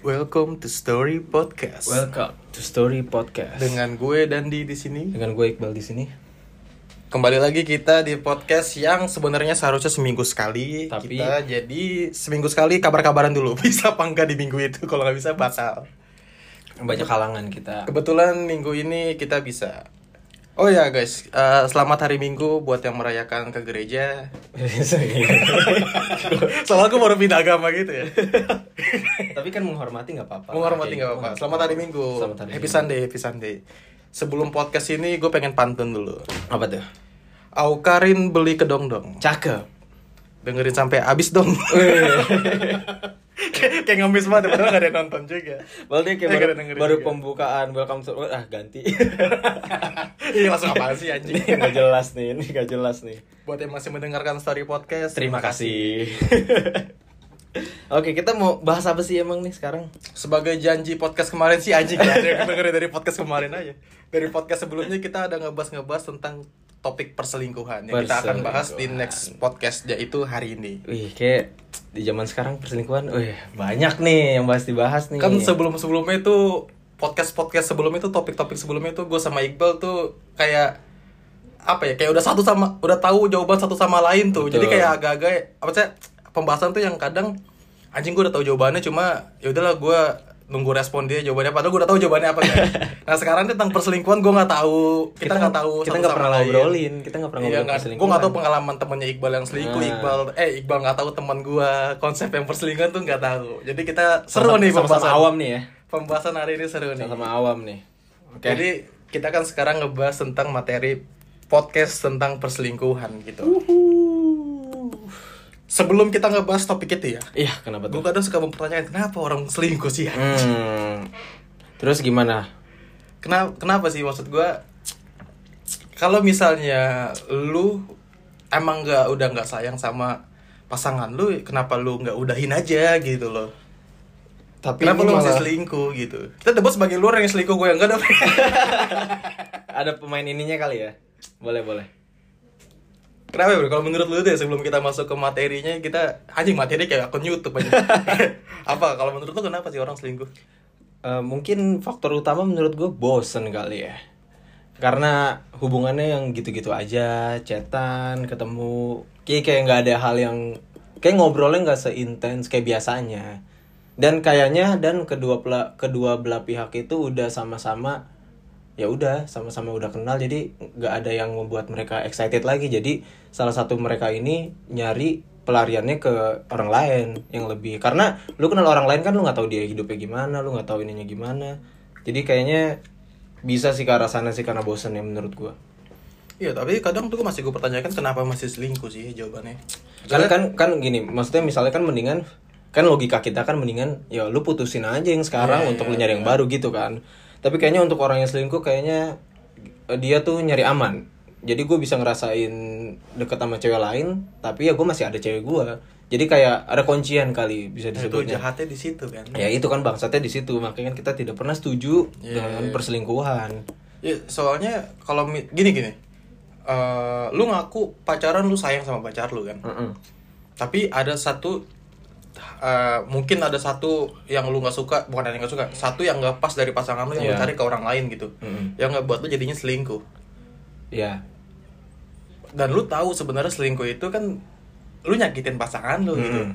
Welcome to Story Podcast. Welcome to Story Podcast. Dengan gue Dandi di sini. Dengan gue Iqbal di sini. Kembali lagi kita di podcast yang sebenarnya seharusnya seminggu sekali. Tapi- kita jadi seminggu sekali kabar-kabaran dulu. Bisa apa enggak di minggu itu? Kalau nggak bisa batal. Banyak kalangan kita. Kebetulan minggu ini kita bisa. Oh ya guys, eh, selamat hari Minggu buat yang merayakan ke gereja. Soalnya aku baru pindah agama gitu ya. Tapi kan menghormati nggak apa-apa. Menghormati nggak apa-apa. Selamat hari Minggu. Selamat hari happy Minggu. Sunday, happy Sunday. Sebelum podcast ini gue pengen pantun dulu. Apa tuh? Aukarin beli kedong-dong. Cakep. Dengerin sampai habis dong. kayak kayak ngemis banget padahal gak ada yang nonton juga. Well, dia kayak Eh, baru, baru juga. pembukaan welcome to ah ganti. Iya langsung apa sih anjing? ini nggak jelas nih, ini nggak jelas nih. Buat yang masih mendengarkan story podcast, Terima kasih. Oke, kita mau bahas apa sih emang nih sekarang? Sebagai janji podcast kemarin sih anjing ya, dengerin dari podcast kemarin aja. Dari podcast sebelumnya kita ada ngebahas-ngebahas tentang topik perselingkuhan yang kita akan bahas di Perselingkuhan. next podcast yaitu hari ini. Wih, kayak di zaman sekarang perselingkuhan, wih banyak nih yang bahas dibahas nih. Kan sebelum-sebelumnya itu podcast-podcast sebelumnya itu topik-topik sebelumnya itu gue sama Iqbal tuh kayak apa ya kayak udah satu sama udah tahu jawaban satu sama lain tuh. Jadi Betul. kayak agak-agak apa sih pembahasan tuh yang kadang anjing gue udah tahu jawabannya cuma ya udahlah gue nunggu respon dia jawabannya padahal gue udah tahu jawabannya apa kan. nah sekarang tentang perselingkuhan gue nggak tahu kita nggak tahu kita nggak sama pernah lain. ngobrolin, kita nggak pernah Iya, ngobrolin perselingkuhan. gue nggak tahu pengalaman temennya Iqbal yang selingkuh, Nah. Iqbal eh Iqbal nggak tahu teman gue konsep yang perselingkuhan tuh nggak tahu. Jadi kita seru Sama- nih pembahasan awam nih ya. Pembahasan hari ini seru nih. Sama-sama awam nih. Oke. Jadi kita kan sekarang ngebahas tentang materi podcast tentang perselingkuhan gitu. Sebelum kita ngebahas topik itu ya, Iya, kenapa gue tuh? kadang suka mempertanyakan kenapa orang selingkuh sih ya? Hmm. Terus gimana? Kenapa, kenapa sih maksud gue? Kalau misalnya lu emang nggak udah nggak sayang sama pasangan lu, kenapa lu nggak udahin aja gitu loh? Tapi Kenapa lu masih malah- selingkuh gitu? Kita debat sebagai luar yang selingkuh gue yang enggak dong. Ada pemain ininya kali ya? Boleh, boleh. Kenapa bro? Kalau menurut lu deh sebelum kita masuk ke materinya kita anjing materi kayak akun YouTube aja. Apa kalau menurut lu kenapa sih orang selingkuh? Eh, mungkin faktor utama menurut gue bosen kali ya karena hubungannya yang gitu-gitu aja chatan ketemu kayak kayak nggak ada hal yang kayak ngobrolnya nggak seintens kayak biasanya dan kayaknya dan kedua pela, kedua belah pihak itu udah sama-sama ya udah sama-sama udah kenal jadi nggak ada yang membuat mereka excited lagi. Jadi salah satu mereka ini nyari pelariannya ke orang lain yang lebih karena lu kenal orang lain kan lu nggak tahu dia hidupnya gimana lu nggak tahu ininya gimana. Jadi kayaknya bisa sih ke arah sana sih karena bosan ya menurut gua. Iya tapi kadang tuh masih gue pertanyakan kenapa masih selingkuh sih jawabannya. kan kan kan gini maksudnya misalnya kan mendingan kan logika kita kan mendingan ya lu putusin aja yang sekarang Iya, untuk iya, lu nyari yang baru gitu kan tapi kayaknya untuk orang yang selingkuh kayaknya eh, dia tuh nyari aman jadi gue bisa ngerasain deket sama cewek lain tapi ya gue masih ada cewek gue jadi kayak ada kuncian kali bisa Nah, itu disebutnya jahatnya di situ kan. ya itu kan bangsatnya di situ makanya kan kita tidak pernah setuju Iya, dengan iya. perselingkuhan Ya, soalnya kalau gini gini. eh, lu ngaku pacaran lu sayang sama pacar lu kan. Mm-mm. Tapi ada satu eh, mungkin ada satu yang lu nggak suka, bukan yang nggak suka, satu yang nggak pas dari pasangan lu yang lu Iya. cari ke orang lain gitu. Mm-mm. Yang nggak buat lu jadinya selingkuh. ya dan lu tahu sebenarnya selingkuh itu kan lu nyakitin pasangan lu gitu Hmm.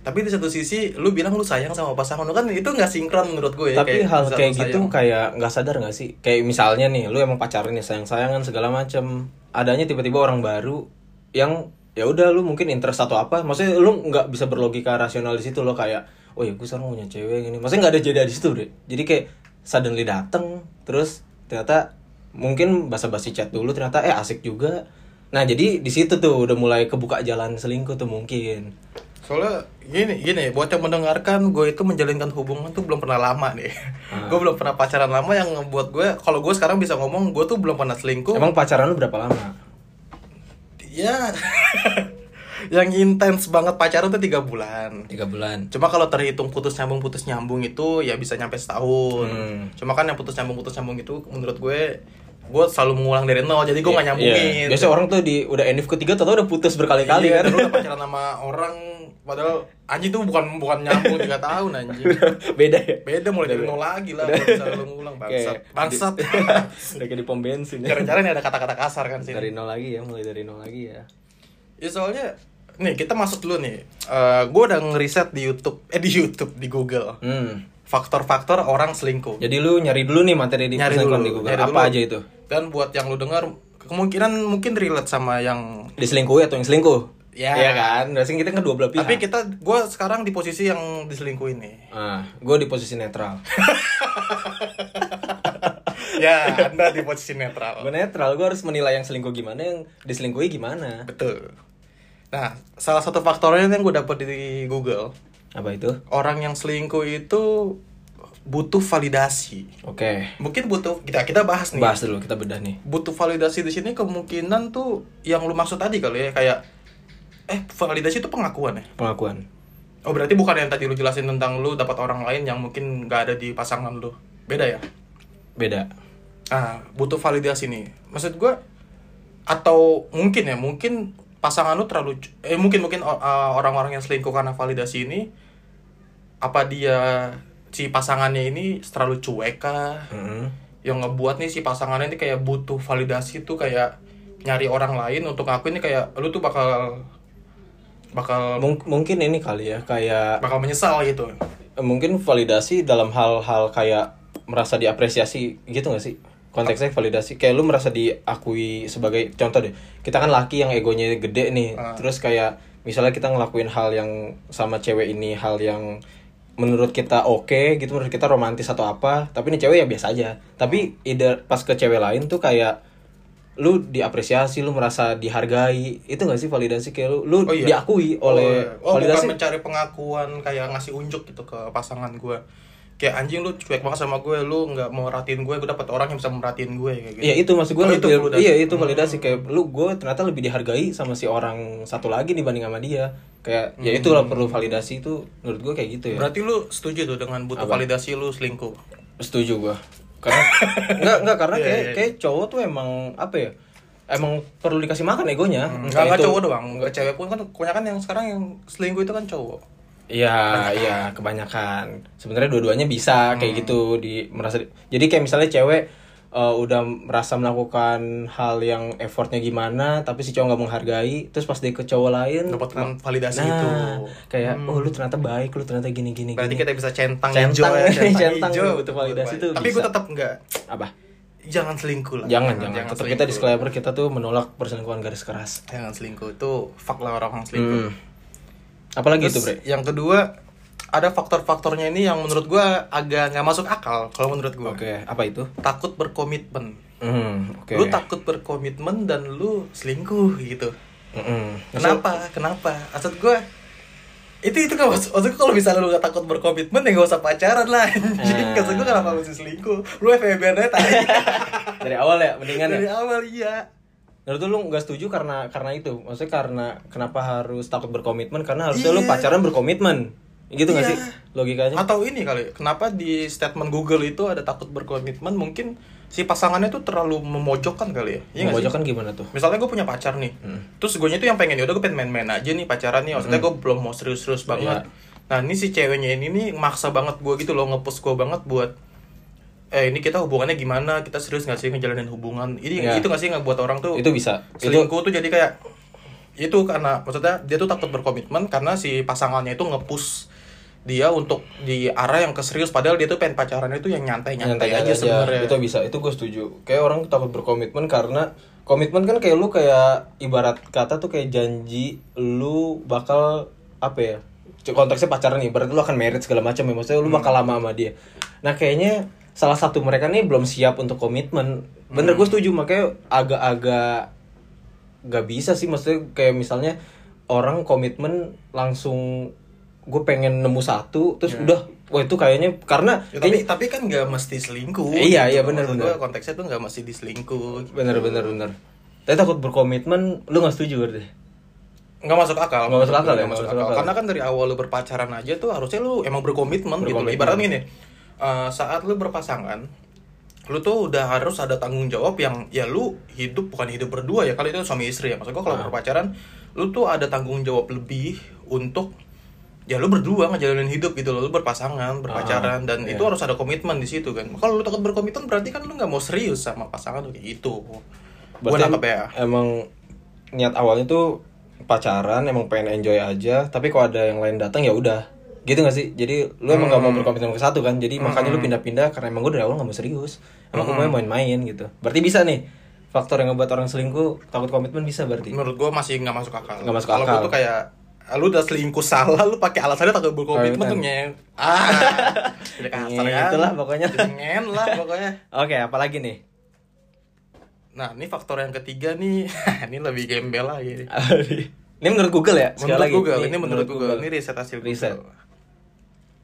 tapi di satu sisi lu bilang lu sayang sama pasangan lu kan itu nggak sinkron menurut gue tapi hal bisa kayak gitu sayang. kayak nggak sadar nggak sih kayak misalnya nih lu emang pacaran nih sayang sayangan segala macem adanya tiba-tiba orang baru yang ya udah lu mungkin interest atau apa maksudnya lu nggak bisa berlogika rasional di situ lo kayak oh ya gue sekarang punya cewek gini. Maksudnya nggak ada jeda di situ deh jadi kayak suddenly dateng terus ternyata mungkin basa-basi chat dulu ternyata eh asik juga. Nah jadi di situ tuh udah mulai kebuka jalan selingkuh tuh mungkin. Soalnya gini gini buat yang mendengarkan gue itu menjalinkan hubungan tuh belum pernah lama nih. Ah. gue belum pernah pacaran lama yang ngebuat gue kalau gue sekarang bisa ngomong gue tuh belum pernah selingkuh. Emang pacaran lu berapa lama ya yang intens banget pacaran tuh tiga bulan tiga bulan Cuma kalau terhitung putus nyambung putus nyambung itu ya bisa nyampe setahun. Hmm. Cuma kan yang putus nyambung putus nyambung itu menurut gue gue selalu mengulang dari nol jadi gue nggak nyambungin Iya. Biasa orang tuh di udah NF ketiga atau udah putus berkali-kali Iya, kan. udah pacaran sama orang padahal anjing tuh bukan bukan nyambung 3 tahun anjing Beda ya. beda mulai dari nol lagi lah kalau bisa lu ngulang bangsat bangsat Udah kayak di pom bensin ya. cara-cara nih ada kata-kata kasar kan sih Dari nol lagi ya, mulai dari nol lagi ya. ya soalnya nih kita masuk dulu nih Eh gue udah ngeriset di YouTube eh di YouTube di Google Hmm. faktor-faktor orang selingkuh Jadi lu nyari dulu nih materi di Nyari dulu, di Google. nyari Apa dulu. aja itu? dan buat yang lu dengar kemungkinan mungkin relate sama yang Diselingkuhi atau yang selingkuh? Ya. Iya kan? Berarti kita kan dua belah pihak. tapi kita gue sekarang di posisi yang diselingkuhin nih Ah, gue di posisi netral. ya anda di posisi netral gue netral, gue harus menilai yang selingkuh gimana, yang diselingkuhi gimana. Betul. Nah, salah satu faktornya yang gue dapet di Google, Apa itu? orang yang selingkuh itu butuh validasi. Oke. Mungkin butuh kita kita bahas nih. Bahas dulu, kita bedah nih. Butuh validasi di sini kemungkinan tuh yang lu maksud tadi kali ya kayak eh validasi itu pengakuan ya. Pengakuan. Oh berarti bukan yang tadi lu jelasin tentang lu dapat orang lain yang mungkin nggak ada di pasangan lu. Beda ya? Beda. Ah, butuh validasi nih. Maksud gue atau mungkin ya, mungkin pasangan lu terlalu eh mungkin mungkin uh, orang-orang yang selingkuh karena validasi ini apa dia si pasangannya ini terlalu cuek kah? Mm-mm. Yang ngebuat nih si pasangannya ini kayak butuh validasi tuh kayak nyari orang lain untuk aku ini kayak lu tuh bakal bakal Mung- mungkin ini kali ya, kayak bakal menyesal gitu. mungkin validasi dalam hal-hal kayak merasa diapresiasi gitu gak sih? Konteksnya validasi, kayak lu merasa diakui sebagai contoh deh. Kita kan laki yang egonya gede nih, Ah. terus kayak misalnya kita ngelakuin hal yang sama cewek ini hal yang menurut kita oke gitu menurut kita romantis atau apa tapi ini cewek ya biasa aja tapi ide pas ke cewek lain tuh kayak lu diapresiasi lu merasa dihargai. Itu gak sih validasi? Kayak lu lu Oh iya. diakui oleh oh, oh, validasi. bukan mencari pengakuan kayak ngasih unjuk gitu ke pasangan gue kayak anjing lu cuek banget sama gue lu nggak mau merhatiin gue gue dapet orang yang bisa merhatiin gue kayak gitu. Iya itu maksud gue Oh, itu validasi. Iya itu validasi. Kayak lu gue ternyata lebih dihargai sama si orang satu lagi dibanding sama dia. Kayak ya itulah perlu validasi itu. Menurut gue kayak gitu ya. Berarti lu setuju tuh dengan butuh Apa? validasi lu selingkuh? Setuju gue karena enggak enggak karena Iya, kayak iya. kayak cowok tuh emang apa ya emang perlu dikasih makan egonya nggak Entah nggak itu- cowok doang nggak cewek pun kan kebanyakan yang sekarang yang selingkuh itu kan cowok Iya, iya, kebanyakan. Sebenarnya dua-duanya bisa Hmm. kayak gitu di merasa Jadi kayak misalnya cewek uh, udah merasa melakukan hal yang effortnya gimana, tapi si cowok nggak menghargai, terus pas dia ke cowok lain dapatkan validasi nah, itu kayak oh lu ternyata baik, lu ternyata gini gini. berarti gini. kita bisa centang, Centang, hijau ya centang, hijau butuh validasi tuh tapi gue tetap nggak apa? jangan selingkuh lah Jangan, jangan. Tetap kita disclaimer kita tuh menolak perselingkuhan garis keras. jangan selingkuh itu fuck lah orang orang selingkuh Hmm. Apalagi itu, Terus Bre? yang kedua ada faktor-faktornya ini yang menurut gua agak nggak masuk akal kalau menurut gua. Oke, apa itu? Takut berkomitmen. Hmm, oke. Lu takut berkomitmen dan lu selingkuh gitu. Mm-mm. Kenapa? Kenapa? Maksud gua itu itu kan maksud, maksud gua kalau misalnya lu gak takut berkomitmen ya gak usah pacaran lah anjing Ah. maksud gua kenapa mesti selingkuh lu FBN aja tadi Dari awal ya, mendingan ya. dari awal iya Menurut lu nggak setuju karena karena itu, maksudnya karena kenapa harus takut berkomitmen? Karena harusnya lu Iya. pacaran berkomitmen, gitu nggak Iya. sih logikanya? atau ini kali kenapa di statement Google itu ada takut berkomitmen mungkin si pasangannya tuh terlalu memojokkan kali ya iya? Memojokkan gimana tuh? misalnya gue punya pacar nih Hmm. terus gue itu yang pengen ya udah gue pengen main-main aja nih pacaran nih maksudnya gue belum mau serius-serius banget Iya. nah ini si ceweknya ini nih maksa banget gue gitu loh ngepush gue banget buat eh ini kita hubungannya gimana kita serius nggak sih ngejalanin hubungan ini Iya. itu nggak sih nggak buat orang tuh Itu bisa. Itu selingkuh tuh jadi kayak itu karena maksudnya dia tuh takut berkomitmen karena si pasangannya itu ngepush dia untuk di arah yang keserius padahal dia tuh pengen pacaran itu yang nyantai-nyantai aja, sebenarnya Itu bisa, itu gue setuju. Kayak orang takut berkomitmen karena komitmen kan kayak lu kayak ibarat kata tuh kayak janji lu bakal apa ya? Konteksnya pacaran nih, berarti lu akan merit segala macam ya. Maksudnya lu bakal lama sama dia. Nah, kayaknya salah satu mereka nih belum siap untuk komitmen. Bener gue setuju, makanya agak-agak gak bisa sih maksudnya kayak misalnya orang komitmen langsung gue pengen nemu satu terus udah wah itu kayaknya karena Ya, tapi kayaknya tapi kan nggak mesti selingkuh. Iya, iya, benar, Maksud benar. gua konteksnya tuh nggak mesti diselingkuh. bener bener bener tapi takut berkomitmen lu gak setuju berarti Nggak masuk akal. Nggak masuk akal ya, Nggak nggak masuk akal. Karena kan dari awal lu berpacaran aja tuh harusnya lu emang berkomitmen, gitu. Berkomitmen. Ibaratnya gini, eh, saat lu berpasangan, lu tuh udah harus ada tanggung jawab yang ya lu hidup bukan hidup berdua ya kali itu suami istri ya maksud gua kalau Ah. berpacaran lu tuh ada tanggung jawab lebih untuk ya lu berdua ngejalanin hidup gitu loh lu berpasangan berpacaran dan iya. itu harus ada komitmen di situ kan kalau lu takut berkomitmen berarti kan lu nggak mau serius sama pasangan lu kayak gitu Berarti nangkep ya Emang niat awalnya tuh pacaran, emang pengen enjoy aja. Tapi kalau ada yang lain datang ya udah. Gitu gak sih? Jadi lu emang gak mau Hmm. berkomitmen ke satu kan? Jadi makanya lu pindah-pindah karena emang gue dari awal gak mau serius. Emang gue Hmm. mau main-main gitu. Berarti bisa nih. Faktor yang ngebuat orang selingkuh takut komitmen bisa berarti. menurut gua masih nggak masuk akal Nggak masuk kalau akal. gua tuh kayak ah, lu udah selingkuh salah lu pakai alasannya takut berkomitmen tuh nyen ah jadi kasar kan Itulah pokoknya. Ngen lah pokoknya Oke, apalagi nih? Nah, ini faktor yang ketiga nih, ini lebih gembel lagi. nih. ini menurut Google ya? Menurut lagi. Google, ini menurut Google. Ini riset hasil Riset. Google.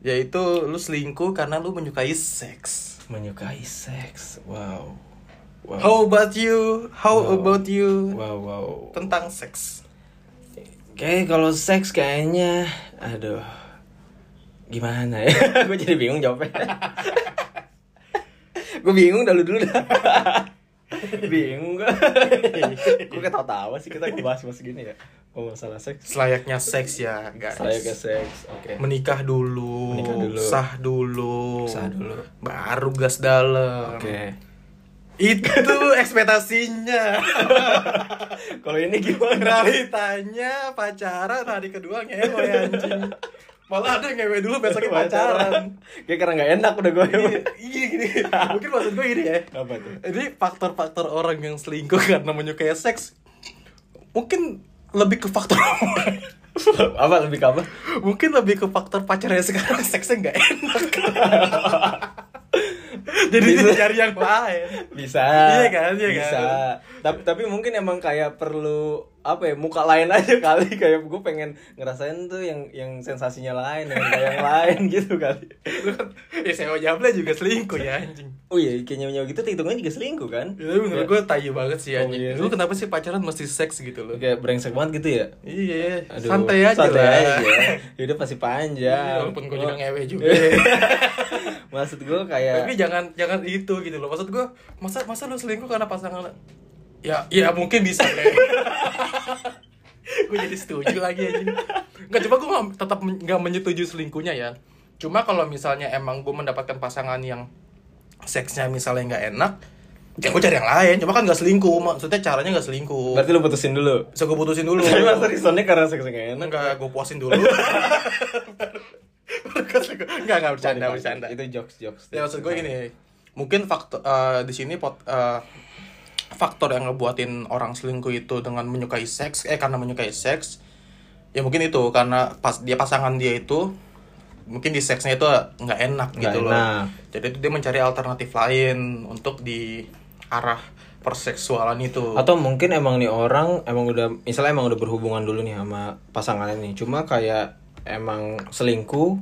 Yaitu lu selingkuh karena lu menyukai seks. Menyukai seks. Wow. Wow. How about you? How Wow. about you? Wow, wow. Tentang seks. Kayak kalau seks kayaknya aduh. Gimana ya? gue jadi bingung jawabnya. gue bingung dulu dulu dah. bingung gue. gue ketawa-tawa sih kita ngebahas-bahas gini ya. Ngomong masalah seks. Selayaknya seks ya, guys. Saya ke seks. Oke. Menikah dulu, Menikah dulu. sah dulu, Sah dulu. baru gas dalam. Oke. Itu ekspektasinya. Kalau ini gimana? Realitanya pacaran hari kedua ngewe anjing. Malah ada yang ngewe dulu besoknya pacaran. Kayak karena nggak enak udah gue. Iya, iya gini. Mungkin maksud gue gini ya. Apa tuh? Jadi faktor-faktor orang yang selingkuh karena menyukai seks mungkin lebih ke faktor apa lebih ke apa? mungkin lebih ke faktor pacarnya sekarang seksnya nggak enak. Jadi Bisa. cari yang lain. Bisa. Iya kan, iya bisa. kan. Tapi tapi mungkin emang kayak perlu apa ya muka lain aja kali kayak gue pengen ngerasain tuh yang yang sensasinya lain yang yang lain gitu kali. Lu kan ya Sewa Jable juga selingkuh ya anjing. Oh iya kayak nyawa gitu hitungannya juga selingkuh kan? Ya, menurut gue tayu banget sih Oh, anjing. iya Lu sih. kenapa sih pacaran mesti seks gitu loh? Kayak brengsek banget gitu ya. Iya, Aduh, santai aja santai lah. aja. Hidup masih panjang. Iya, walaupun gue juga Oh. ngewe juga. Maksud gue kayak Tapi jangan jangan itu gitu loh. Maksud gue, masa masa lu selingkuh karena pasangan? Ya, ya mungkin bisa deh. gue jadi setuju lagi aja. Enggak coba gue nggak- tetap men- nggak menyetujui selingkuhnya ya. Cuma kalau misalnya emang gue mendapatkan pasangan yang seksnya misalnya nggak enak, ya gue cari yang lain. Cuma kan nggak selingkuh, maksudnya caranya nggak selingkuh. berarti lu putusin dulu. Bisa gue putusin dulu. Tapi masa reasonnya karena seks nggak enak. Enggak, gue puasin dulu. Enggak, enggak bercanda, bercanda. Itu jokes jokes. Ya maksud gue gini, mungkin faktor eh, di sini pot, eh, faktor yang ngebuatin orang selingkuh itu dengan menyukai seks, eh karena menyukai seks, ya mungkin itu karena pas dia pasangan dia itu mungkin di seksnya itu nggak enak Nggak gitu loh. enak. Jadi itu dia mencari alternatif lain untuk di arah perseksualan itu. Atau mungkin emang nih orang emang udah misalnya emang udah berhubungan dulu nih sama pasangannya nih. Cuma kayak emang selingkuh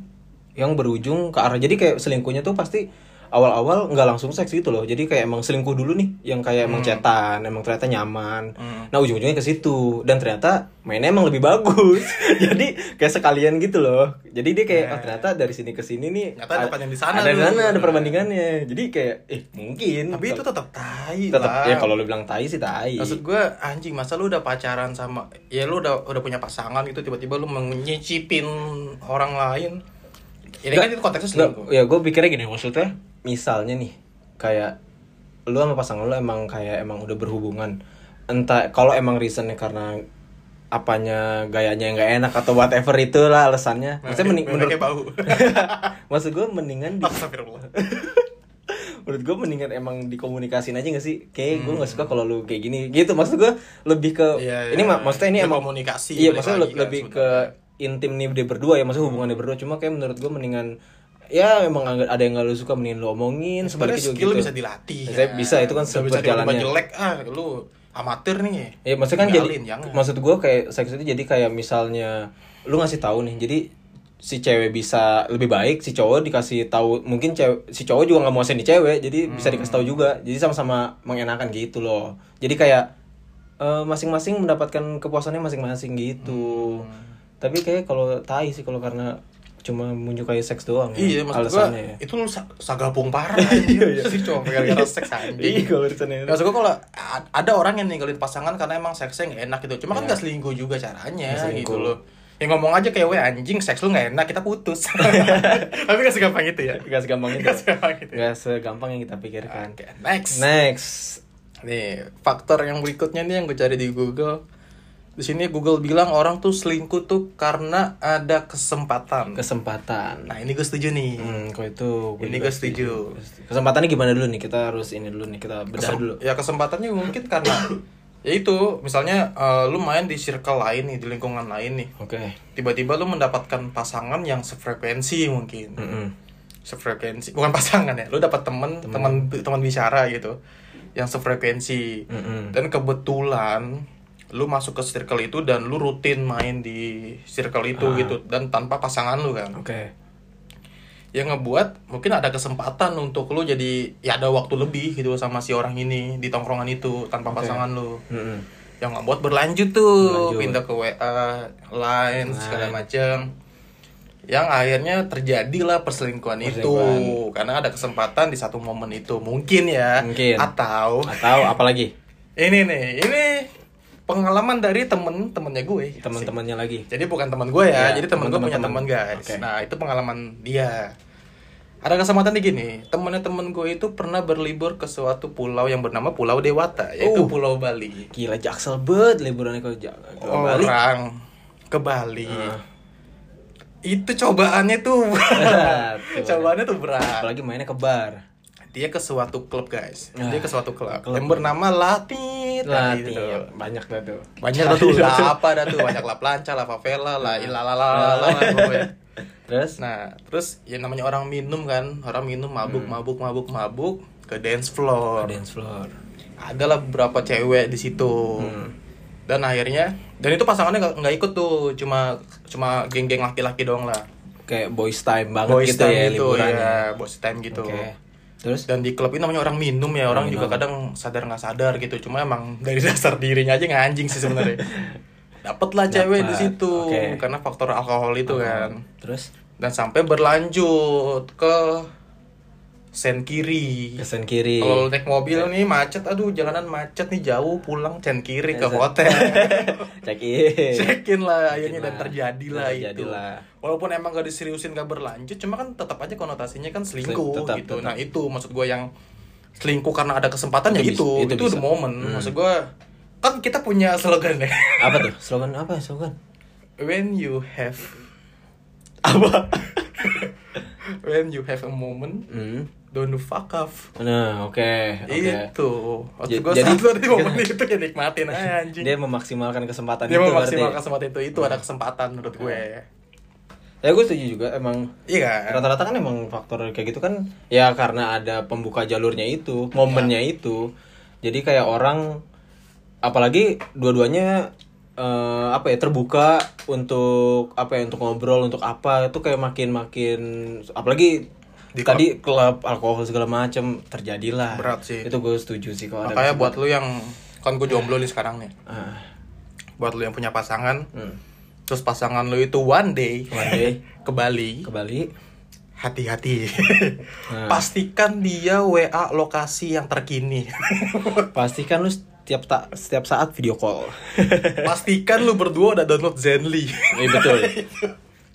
yang berujung ke arah jadi kayak selingkuhnya tuh pasti awal-awal nggak langsung seks gitu loh. Jadi kayak emang selingkuh dulu nih yang kayak emang cetan, emang ternyata nyaman. Hmm. Nah, ujung-ujungnya ke situ dan ternyata mainnya emang lebih bagus. jadi kayak sekalian gitu loh. Jadi dia kayak Nah. oh, ternyata dari sini ke sini nih Ternyata ada yang di sana Ada di sana ada perbandingannya. Jadi kayak eh mungkin Tapi itu tetap tai tetap lah. ya kalau lu bilang tai sih tai. Maksud gue anjing masa lu udah pacaran sama ya lu udah udah punya pasangan gitu tiba-tiba lu menyicipin orang lain. Ini kan itu konteksnya selingkuh. ya gue pikirnya gini maksudnya misalnya nih kayak lu sama pasangan lu emang kayak emang udah berhubungan. Entah kalau emang reasonnya karena apanya gayanya yang nggak enak atau whatever itulah alasannya. Maksudnya mending menurut bau. maksud gue mendingan di, menurut gue mendingan emang dikomunikasin aja gak sih? Kayak gue nggak suka kalau lu kayak gini. Gitu maksud gue lebih ke Iya, ini iya. mak- maksudnya ini Itu emang komunikasi, iya maksudnya lagi kan lebih ke sebenarnya. intim nih dia berdua ya maksudnya hubungannya berdua. Cuma kayak menurut gue mendingan ya emang agak- ada yang gak lu suka mendingan lu omongin Sebenarnya sebaliknya juga skill gitu bisa dilatih. Saya bisa, itu kan seberjalannya. tiba-tiba jelek ah lu amatir nih. ya maksudnya kan jadi jangan. maksud gue kayak seks itu jadi kayak misalnya lu ngasih tahu nih jadi si cewek bisa lebih baik si cowok dikasih tahu mungkin cewek si cowok juga nggak mau di cewek jadi bisa dikasih tahu juga jadi sama-sama mengenakan gitu loh jadi kayak eh, masing-masing mendapatkan kepuasannya masing-masing gitu tapi kayak kalau tai sih kalau karena cuma menyukai seks doang ya, Iya, maksud gua ya. itu lu sa- sagapung parah anjir. sih cuma gara-gara seks Iya, anjing. kalau urusannya itu. Maksud gua kalau a- ada orang yang ninggalin pasangan karena emang seksnya nggak enak gitu. Cuma kan Iya. gak selingkuh juga caranya selingkuh. gitu loh. Ya ngomong aja kayak, "Weh anjing, seks lu gak enak, kita putus." Tapi gak segampang itu ya. Gak segampang itu. Gak segampang itu. Gak segampang yang kita pikirkan. Oke, next. Next. Nih, faktor yang berikutnya nih yang gue cari di Google. Di sini Google bilang orang tuh selingkuh tuh karena ada kesempatan. Kesempatan. Nah, ini gue setuju nih. Hmm, kok itu gua Ini gue setuju. Kesempatannya gimana dulu nih? Kita harus ini dulu nih, kita bedah Kesem- dulu. Ya kesempatannya mungkin karena ya itu misalnya eh, lu main di circle lain nih di lingkungan lain nih Oke. tiba-tiba lu mendapatkan pasangan yang sefrekuensi mungkin Mm-mm. sefrekuensi bukan pasangan ya lu dapat temen teman teman bicara gitu yang sefrekuensi Mm-mm. dan kebetulan lu masuk ke circle itu dan lu rutin main di circle itu Ah. gitu dan tanpa pasangan lu kan Oke. yang ngebuat mungkin ada kesempatan untuk lu jadi ya ada waktu lebih gitu sama si orang ini di tongkrongan itu tanpa Oke. pasangan lu Mm-mm. yang ngebuat berlanjut tuh Berlanjut. pindah ke WA, line segala macem yang akhirnya terjadilah perselingkuhan, itu Perselingkuhan. karena ada kesempatan di satu momen itu mungkin ya Mungkin. atau Atau apa lagi? ini nih ini pengalaman dari temen temennya gue Teman-temannya lagi. jadi bukan teman gue ya, Ya, jadi teman gue punya teman guys. Oke. Nah itu pengalaman dia. Ada kesempatan di gini, temennya temen gue itu pernah berlibur ke suatu pulau yang bernama Pulau Dewata, yaitu Oh. Pulau Bali. Gila jaksel bet liburannya ke, ke Bali. Orang ke Bali. Ah. Itu cobaannya tuh, cobaannya tuh berat. Apalagi mainnya ke bar. Dia ke suatu klub guys, Ah, dia ke suatu klub, klub. yang bernama Latit. Lah, gitu. iya, banyak dah tuh. Banyak dah tuh, lah apa dah tuh, banyak lah pelanca, lah favela, lah ilalalala, pokoknya. Terus? Nah, terus ya namanya orang minum kan, orang minum mabuk, mabuk, mabuk, mabuk ke dance floor. Ke dance floor. Adalah beberapa cewek di situ. Hmm. Dan akhirnya, dan itu pasangannya nggak ikut tuh, cuma cuma geng-geng laki-laki doang lah. Kayak boys time banget Boys gitu time ya gitu, liburannya. ya, boys time gitu. Oke. Terus? Dan di klub ini namanya orang minum ya, orang Orang juga minum. kadang sadar nggak sadar gitu. Cuma emang dari dasar dirinya aja nganjing sih sebenarnya. Dapet lah cewek di situ oke. karena faktor alkohol itu kan. Terus? dan sampai berlanjut ke sen kiri. Kesan kiri. Kalau naik mobil nih macet, aduh jalanan macet nih jauh pulang sen kiri ke Sen- hotel. Check in. Cekin lah akhirnya dan lah. terjadilah itu. Terjadilah. Walaupun emang gak diseriusin gak berlanjut, cuma kan tetap aja konotasinya kan selingkuh Tetap, gitu. tetap. Nah itu maksud gue yang selingkuh karena ada kesempatan Itu ya bisa- itu, itu itu, bisa. the moment. Hmm. Maksud gue kan kita punya slogan ya. Apa tuh? Slogan apa slogan? When you have Apa? when you have a moment, Hmm. Don't fuck off. Nah, oke, oke. Itu. Maksud Ja- gue jadi- satu di momen itu ya nikmatin aja anjing. Dia memaksimalkan kesempatan Dia itu mau berarti. maksimal kesempatan itu, itu ada kesempatan menurut gue. Ya gue setuju juga emang Iya kan? rata-rata kan emang faktor kayak gitu kan ya karena ada pembuka jalurnya itu, momennya Iya. itu. Jadi kayak orang apalagi dua-duanya eh, apa ya terbuka untuk apa ya untuk ngobrol untuk apa itu kayak makin makin apalagi Di tadi klub alkohol segala macam terjadilah Berat sih. itu gue setuju sih kalau ada Makanya buat lu yang kan gue jomblo nih sekarang nih. ah, Buat lu yang punya pasangan, hmm. terus pasangan lu itu one day, One day. ke Bali, ke Bali hati-hati. Nah. Pastikan dia WA lokasi yang terkini. pastikan lu setiap tak setiap saat video call Pastikan lu berdua udah download Zenly. Iya betul.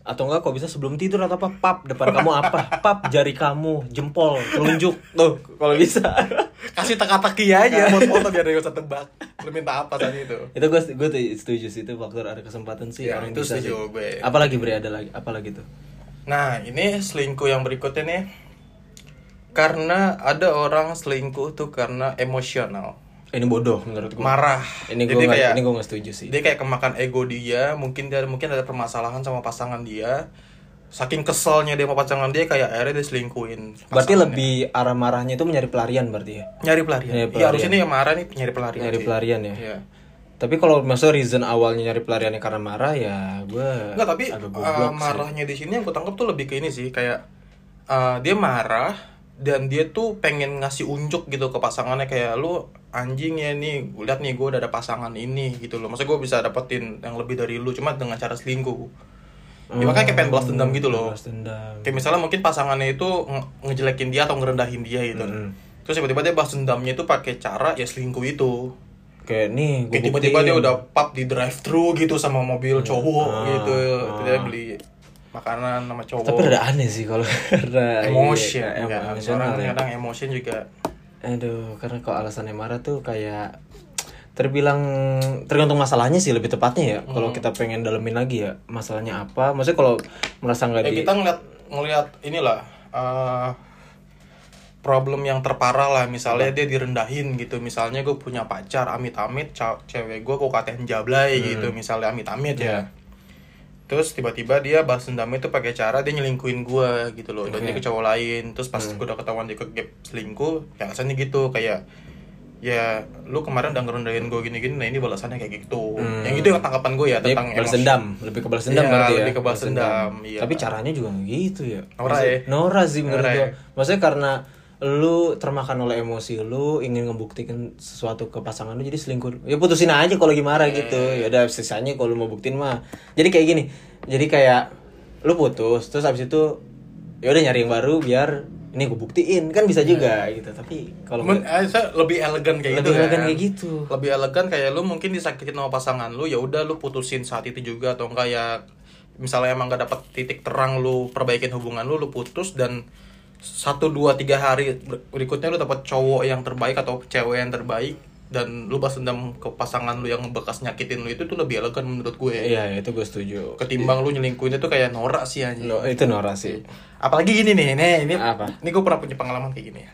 Atau enggak kok bisa sebelum tidur atau apa pap depan kamu apa pap jari kamu jempol telunjuk tuh kalau bisa Kasih teka-teki aja buat foto biar dia bisa tebak. Lu minta apa saat itu? itu gue gue tuh setuju sih itu faktor ada kesempatan sih Ya, orang itu bisa setuju sih. gue. apalagi bre ada lagi apalagi tuh Nah, ini selingkuh yang berikutnya nih. Karena ada orang selingkuh tuh karena emosional. Ini bodoh menurut gue Marah. ini gue kayak ini gue setuju sih dia kayak kemakan ego dia, mungkin dia mungkin ada permasalahan sama pasangan dia. Saking keselnya dia sama pasangan dia kayak akhirnya dia selingkuhin. berarti lebih arah marahnya itu mencari pelarian berarti ya nyari pelarian. Nyari Iya, pelarian. harusnya marah nih nyari pelarian. nyari sih. pelarian ya Iya. tapi kalau maksudnya reason awalnya nyari pelariannya karena marah ya gue Enggak, tapi uh, marahnya di sini yang gue tangkap tuh lebih ke ini sih, kayak uh, dia marah dan dia tuh pengen ngasih unjuk gitu ke pasangannya kayak lu anjing ya nih, lihat nih gue udah ada pasangan ini gitu loh. Maksudnya gue bisa dapetin yang lebih dari lu cuma dengan cara selingkuh. Ya, makanya kayak pengen balas dendam gitu loh. Balas dendam. Kayak misalnya mungkin pasangannya itu nge- ngejelekin dia atau ngerendahin dia gitu. Mm. Terus tiba-tiba dia balas dendamnya itu pakai cara ya selingkuh itu. Kayak nih, gue Kayak tiba-tiba dia udah pub di drive thru gitu sama mobil cowok Ah, gitu. ah. Dia beli makanan sama cowok. Tapi rada aneh sih kalau karena emotion iya, ya. emosional Orang kadang emotion juga Aduh, karena kalau alasannya marah tuh kayak terbilang tergantung masalahnya sih lebih tepatnya ya. Kalau Hmm. kita pengen dalemin lagi ya, masalahnya apa? Maksudnya kalau merasa nggak ya di kita ngeliat ngeliat inilah eh, problem yang terparah lah misalnya dia direndahin gitu misalnya gue punya pacar amit-amit cewek gue kok katain jablay Hmm. gitu misalnya amit-amit Iya. ya terus tiba-tiba dia balas dendam itu pakai cara dia nyelingkuin gue gitu loh dan Oke. dia ke cowok lain terus pas Hmm. gue udah ketahuan dia ke gap selingkuh ya rasanya gitu kayak ya lu kemarin udah ngerendahin gue gini-gini nah ini balasannya kayak gitu Hmm. yang itu yang tanggapan gue ya tentang balas dendam, lebih ke balas dendam Iya, berarti ya. lebih ke balas dendam, iya. Tapi caranya juga gitu ya. Maksud- ya? Norak sih menurut gua. ya? Maksudnya karena lu termakan oleh emosi lu ingin ngebuktikan sesuatu ke pasangan lu jadi selingkuh. Ya putusin aja kalau lagi marah gitu. Ya udah sisanya kalau lu mau buktiin mah. Jadi kayak gini jadi kayak lu putus terus abis itu ya udah nyari yang baru biar ini gue buktiin. Kan bisa juga gitu tapi kalau Men, eh, saya lebih elegan kayak Lebih gitu elegan kan. kayak gitu. Lebih elegan kayak lu mungkin disakitin sama pasangan lu ya udah lu putusin saat itu juga atau enggak ya misalnya emang gak dapet titik terang lu perbaikin hubungan lu lu putus dan satu dua tiga hari ber- berikutnya lu dapat cowok yang terbaik atau cewek yang terbaik dan lu balas dendam ke pasangan lu yang bekas nyakitin lu itu tuh lebih elegan menurut gue. Iya itu gue setuju. Ketimbang lu nyelingkuhin itu kayak norak sih anjing. Lo, itu Nora sih. Apalagi gini nih ini ini Apa? ini gue pernah punya pengalaman kayak gini ya.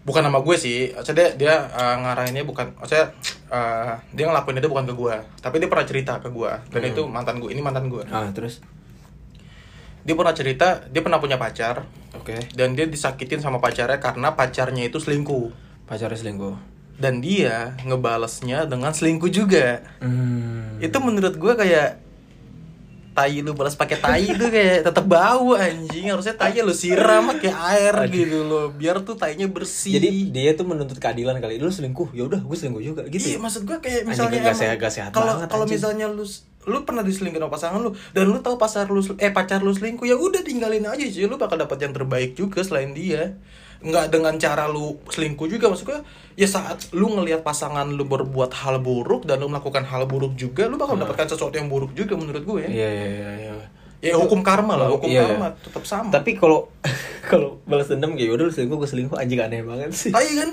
Bukan nama gue sih maksudnya dia, dia uh, ngarahinnya bukan maksudnya uh, dia ngelakuin itu bukan ke gue tapi dia pernah cerita ke gue. Dan itu mantan gue ini mantan gue. Ah terus dia pernah cerita dia pernah punya pacar. Oke. Dan dia disakitin sama pacarnya karena pacarnya itu selingkuh. Pacarnya selingkuh. Dan dia ngebalesnya dengan selingkuh juga. Hmm. itu menurut gue kayak tai lu balas pakai tai itu kayak tetap bau anjing. Harusnya tai lu siram pakai air gitu loh. Biar tuh tainya bersih. Jadi dia tuh menuntut keadilan kali. Lu selingkuh ya udah gue selingkuh juga gitu iya ya? maksud gue kayak Anjing, misalnya gak emang- sehat- gak sehat kalau kalau misalnya lu lu pernah diselingkuhin sama pasangan lu dan lu tahu pasar lu eh pacar lu selingkuh ya udah tinggalin aja sih lu bakal dapat yang terbaik juga selain dia. Nggak dengan cara lu selingkuh juga maksud gue ya saat lu ngelihat pasangan lu berbuat hal buruk dan lu melakukan hal buruk juga lu bakal mendapatkan sesuatu yang buruk juga menurut gue iya iya iya iya. Ya hukum karma lah hukum Iya, karma iya. tetap sama. Tapi kalau kalau balas dendam kayak udah lu selingkuh gue selingkuh anjing aneh banget sih. Tai kan?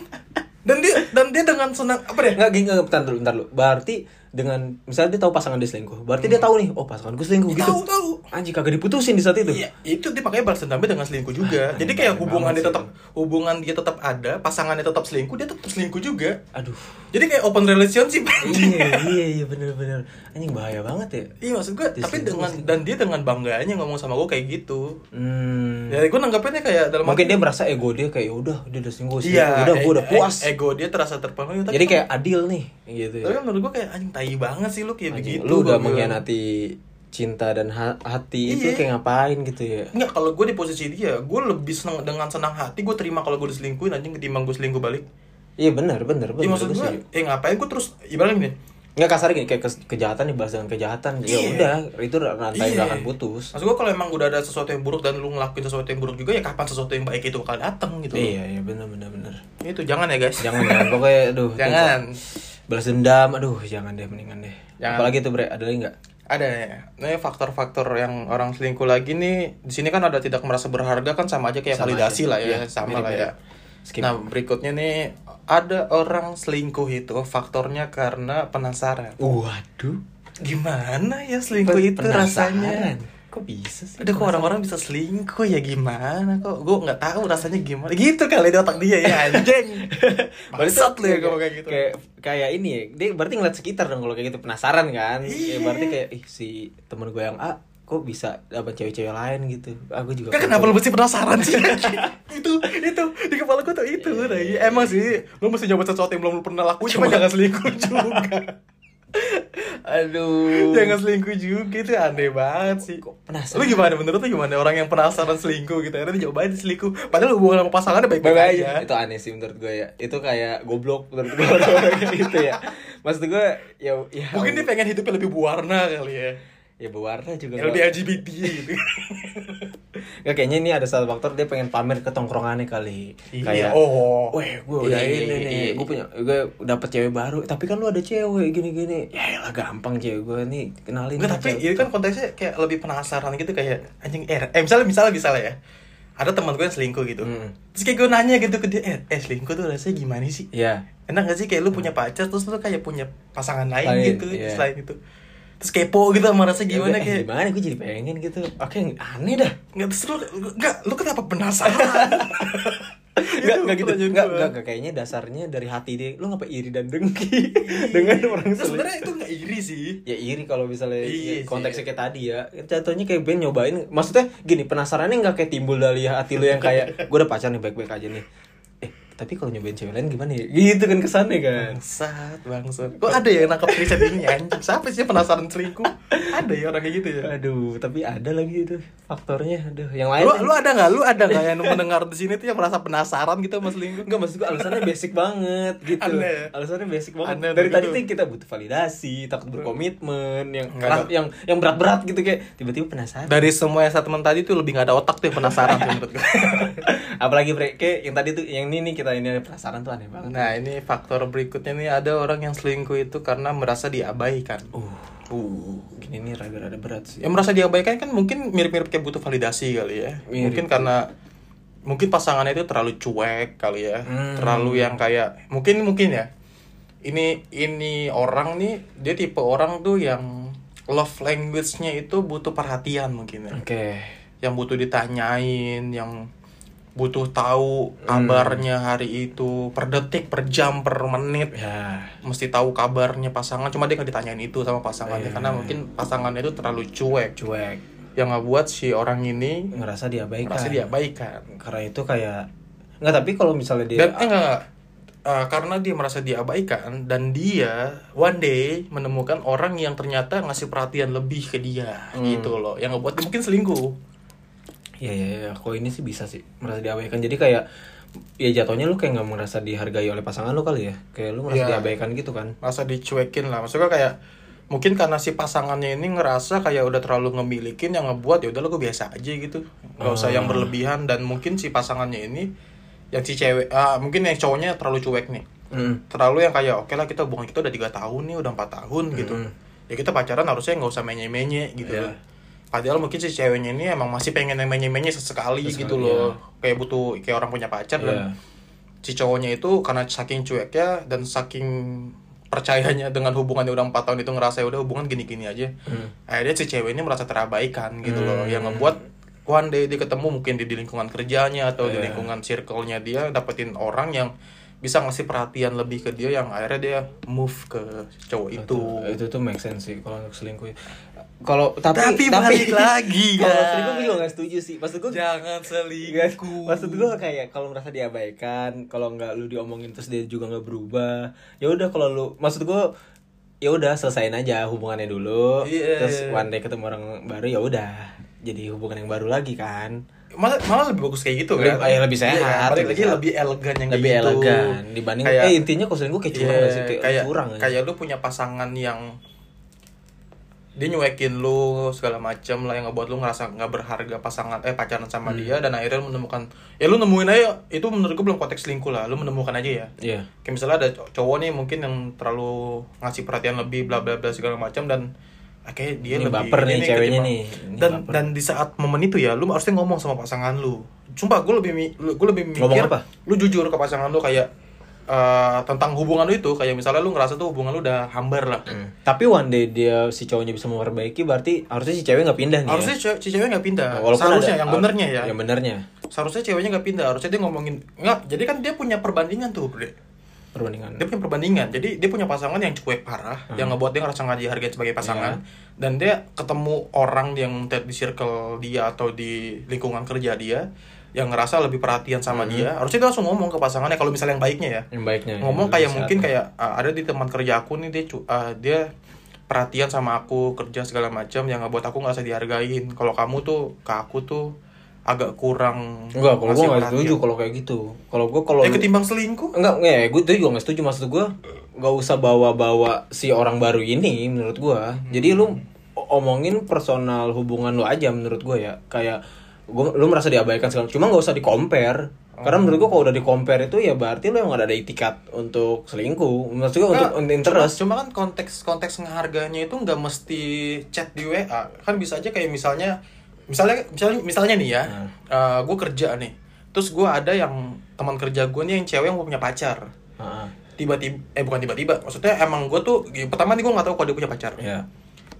Dan dia dan dia dengan senang apa deh? Nggak, gini, nggak, bentar dulu, bentar dulu. Berarti dengan, misalnya dia tahu pasangan dia selingkuh. Berarti dia tahu nih, oh pasangan gue selingkuh gitu. tahu tahu Anjing kagak diputusin di saat itu. Iya, itu dia makanya balas dendamnya dengan selingkuh juga. Ah, Jadi kayak hubungan dia sih. tetap hubungan dia tetap ada, pasangannya tetap selingkuh, dia tetap selingkuh juga. Aduh. Jadi kayak open relationship. iya, iya, iya bener-bener. Anjing bahaya banget ya. Iya maksud gue, tapi Diselingkuh dengan dan dia dengan bangganya ngomong sama gue kayak gitu. Hmm. Ya gue nanggapinnya kayak dalam Mungkin dia merasa ego dia kayak "Ya udah, dia udah selingkuh, selingkuh. Iya, udah, gue udah puas. e- Ego dia terasa terpenuhi. tapi Jadi kan- kayak adil nih, gitu Tapi ya. kan menurut gue kayak anjing tai banget sih lu kayak Anjing, begitu. lu udah mengkhianati cinta dan ha- hati itu Iya. kayak ngapain gitu ya? Enggak, kalau gue di posisi dia, gue lebih seneng dengan senang hati gue terima kalau gue diselingkuhin anjing ketimbang gue selingkuh balik. Iya benar, benar, benar. Iya maksud gue, eh ngapain gue terus ibaratnya gini, Nggak kasar gini kayak kes- kejahatan dibalas dengan kejahatan. Ya Iya. udah, itu rantai Iya. nggak akan putus. Maksud gue kalau emang udah ada sesuatu yang buruk dan lu ngelakuin sesuatu yang buruk juga ya kapan sesuatu yang baik itu bakal datang gitu. Iya, iya benar benar benar. Itu jangan ya guys. Jangan jangan pokoknya aduh. Jangan. Balas dendam, aduh jangan deh mendingan deh. Jangan. Apalagi tuh bre, ada lagi nggak? Ada ya. Nih faktor-faktor yang orang selingkuh lagi nih di sini kan ada tidak merasa berharga kan sama aja kayak Sama validasi aja. lah ya, Iya, sama lah ya. Skip. Nah, berikutnya nih ada orang selingkuh itu faktornya karena penasaran. Waduh. Gimana ya selingkuh itu rasanya? Kok bisa sih? Aduh kok orang-orang bisa selingkuh ya gimana kok gue nggak tahu rasanya gimana gitu kali di otak dia ya anjing bangsat lu ya kalau kayak gitu Kayak kayak ini ya. Dia berarti ngeliat sekitar dong kalau kayak gitu penasaran kan? Iya. Ya, berarti kayak ih si temen gue yang A kok bisa dapat cewek-cewek lain gitu. Aku juga. Kan kenapa lu mesti penasaran sih? itu, itu di kepala gue tuh itu. Nah, iya, emang sih, lu mesti nyoba sesuatu yang belum lu pernah lakuin, cuma jangan selingkuh juga. Aduh. jangan selingkuh juga itu aneh banget sih. Kok penasaran? Lu gimana menurut lu gimana orang yang penasaran selingkuh gitu akhirnya dicobain selingkuh padahal hubungan sama pasangannya baik-baik aja. Itu aneh sih menurut gue ya. Itu kayak goblok menurut gue gitu ya. Maksud gue ya ya Mungkin dia pengen hidupnya lebih berwarna kali ya. Ya berwarna juga nggak- LGBT gitu. Nggak kayaknya ini ada salah faktor dia pengen pamer ke tongkrongannya kali. Iya, kayak oh. weh gue udah Iya, ini iya, nih. iya. gue punya gue dapet cewek baru. Tapi kan lu ada cewek gini gini ya lah gampang cewek gue nih kenalin nih tapi ini kan konteksnya kayak lebih penasaran gitu kayak anjing eh, eh misalnya misalnya misalnya ya. Ada teman gue yang selingkuh gitu. Hmm. terus kayak gue nanya gitu ke dia eh, eh selingkuh tuh rasanya gimana sih? Iya. enak gak sih kayak lu punya pacar terus lu kayak punya pasangan lain, Lain, gitu iya. selain itu terus kepo gitu sama rasa gimana Eh, kayak gimana gue jadi pengen gitu oke aneh dah nggak terus lu nggak lu kenapa penasaran Enggak, enggak gitu. pertanyaan Enggak, gua. enggak, enggak, kayaknya dasarnya dari hati dia. Lu ngapa iri dan dengki dengan orang Nah, sebenarnya itu nggak iri sih Ya iri kalau misalnya Iya konteksnya sih. kayak tadi ya. Contohnya kayak Ben nyobain, maksudnya gini, penasarannya nggak kayak timbul dari hati lu yang kayak gue udah pacar nih baik-baik aja nih. Tapi kalau nyobain cewek lain gimana ya? Gitu kan kesannya kan. bangsat bangsat kok ada ya yang nangkep riset ini anjing siapa sih penasaran selingkuh ada ya orang kayak gitu ya Aduh, tapi ada lagi itu faktornya. Aduh, yang lain lu lu ada nggak lu ada nggak yang mendengar di sini tuh yang merasa penasaran gitu sama selingkuh Enggak maksud gue alasannya basic banget gitu. Aneh ya? Alasannya basic banget. Aneh Dari tadi gitu. tuh kita butuh validasi, takut berkomitmen, yang Nggak ada. yang yang berat-berat gitu kayak tiba-tiba penasaran. dari semua yang statement tadi tuh lebih nggak ada otak tuh yang penasaran tuh menurut gue Apalagi kayak yang tadi tuh yang ini nih kita ini penasaran tuh aneh banget. nah ini faktor berikutnya nih ada orang yang selingkuh itu karena merasa diabaikan Uh, uh, gini nih rada-rada berat sih. yang merasa diabaikan kan mungkin mirip-mirip kayak butuh validasi kali ya Mirip. mungkin karena mungkin pasangannya itu terlalu cuek kali ya Hmm. terlalu yang kayak mungkin mungkin ya ini ini orang nih dia tipe orang tuh yang love language-nya itu butuh perhatian mungkin ya Oke. yang butuh ditanyain yang butuh tahu kabarnya hari itu per detik per jam per menit Ya. mesti tahu kabarnya pasangan cuma dia nggak ditanyain itu sama pasangannya Iya. karena mungkin pasangannya itu terlalu cuek Cuek. yang nggak buat si orang ini Ngerasa diabaikan. merasa diabaikan Karena itu kayak nggak tapi kalau misalnya dia dan eh enggak, enggak. Eh, karena dia merasa diabaikan dan dia one day menemukan orang yang ternyata ngasih perhatian lebih ke dia Hmm. gitu loh yang ngebuat mungkin selingkuh Iya iya iya, kok ini sih bisa sih merasa diabaikan. Jadi kayak ya jatuhnya lu kayak nggak merasa dihargai oleh pasangan lu kali ya. Kayak lu merasa Iya. diabaikan gitu kan. masa dicuekin lah maksudnya kayak mungkin karena si pasangannya ini ngerasa kayak udah terlalu ngemilikin yang ngebuat ya udah lo gue biasa aja gitu nggak usah yang Ah. berlebihan dan mungkin si pasangannya ini yang si cewek ah mungkin yang cowoknya terlalu cuek nih Hmm. terlalu yang kayak oke lah kita hubungan kita udah tiga tahun nih udah empat tahun gitu Mm. ya kita pacaran harusnya nggak usah menye menye gitu Iya. Loh. padahal mungkin si ceweknya ini emang masih pengen menye menye sesekali, Sesekali, gitu loh kayak butuh kayak orang punya pacar Iya. dan si cowoknya itu karena saking cueknya dan saking percayanya dengan hubungannya udah empat tahun itu ngerasa udah hubungan gini-gini aja Hmm. akhirnya si cewek ini merasa terabaikan gitu loh Hmm. yang ngebuat one day dia ketemu mungkin di, di lingkungan kerjanya atau di Iya. lingkungan circle-nya dia dapetin orang yang bisa ngasih perhatian lebih ke dia yang akhirnya dia move ke cowok itu itu tuh make sense sih kalau untuk selingkuh kalau tapi Tapi balik lagi, kalau guys. selingkuh gue juga gak setuju sih. Maksud gue jangan selingkuh. Maksud gue kayak kalau merasa diabaikan kalau nggak lu diomongin terus dia juga nggak berubah ya udah kalau lu maksud gue ya udah selesain aja hubungannya dulu Iya, terus one day ketemu orang baru ya udah jadi hubungan yang baru lagi kan. Malah malah lebih bagus kayak gitu Lebih- kan? lebih sehat, Iya, balik lebih lagi sehat. lebih elegan yang lebih gitu. elegan dibanding kayak, eh intinya kalau selingkuh kayak curang gak sih? Kayak, kayak curang ya. kayak lu punya pasangan yang dia nyuekin lu segala macam lah yang ngebuat lu ngerasa nggak berharga pasangan eh pacaran sama Hmm. dia dan akhirnya lu menemukan ya lu nemuin aja itu menurut gue belum konteks selingkuh lah lu menemukan aja ya iya kayak misalnya ada cow- cowok nih mungkin yang terlalu ngasih perhatian lebih bla bla bla segala macam dan akhirnya dia Ini lebih baper nih ceweknya nih. Ini dan baper. dan di saat momen itu ya lu harusnya ngomong sama pasangan lu sumpah gue lebih gue lebih mikir Ngomong apa? lu jujur ke pasangan lu kayak eh, tentang hubungan lu itu kayak misalnya lu ngerasa tuh hubungan lu udah hambar lah Hmm. tapi one day dia si cowoknya bisa memperbaiki berarti harusnya si cewek nggak pindah nih harusnya ya? si cewek nggak pindah Walaupun seharusnya ada- yang benernya ya yang benernya seharusnya ceweknya nggak pindah harusnya dia ngomongin nggak jadi kan dia punya perbandingan tuh Bre. perbandingan dia punya perbandingan jadi dia punya pasangan yang cuek parah Hmm. yang ngebuat dia ngerasa nggak dihargai sebagai pasangan Iya. dan dia ketemu orang yang di circle dia atau di lingkungan kerja dia yang ngerasa lebih perhatian sama Hmm. dia harusnya dia langsung ngomong ke pasangannya kalau misalnya yang baiknya ya. Yang baiknya ngomong yang kayak mungkin kayak ah, ada di teman kerja aku nih dia ah, dia perhatian sama aku kerja segala macam yang ngebuat aku nggak usah dihargain. Kalau kamu tuh ke aku tuh agak kurang enggak kalau gue nggak setuju kalau kayak gitu. Kalau gue kalau eh ketimbang selingkuh? Enggak enggak gue tuh juga nggak setuju. Maksud gue nggak usah bawa-bawa si orang baru ini menurut gue jadi lu omongin personal hubungan lu aja menurut gue ya. Kayak gua, lu merasa diabaikan segala cuma nggak usah di compare karena menurut gue kalau udah di compare itu ya berarti lu yang ada itikat untuk selingkuh maksud gue untuk Nggak, interest Cuma, cuma kan konteks konteks ngeharganya itu nggak mesti chat di WA. Kan bisa aja kayak misalnya misalnya misalnya misalnya nih ya, Hmm. gue kerja nih. Terus gue ada yang teman kerja gue nih yang cewek yang punya pacar. Heeh. Tiba-tiba eh bukan tiba-tiba, maksudnya emang gue tuh pertama nih gue nggak tahu kalau dia punya pacar. ya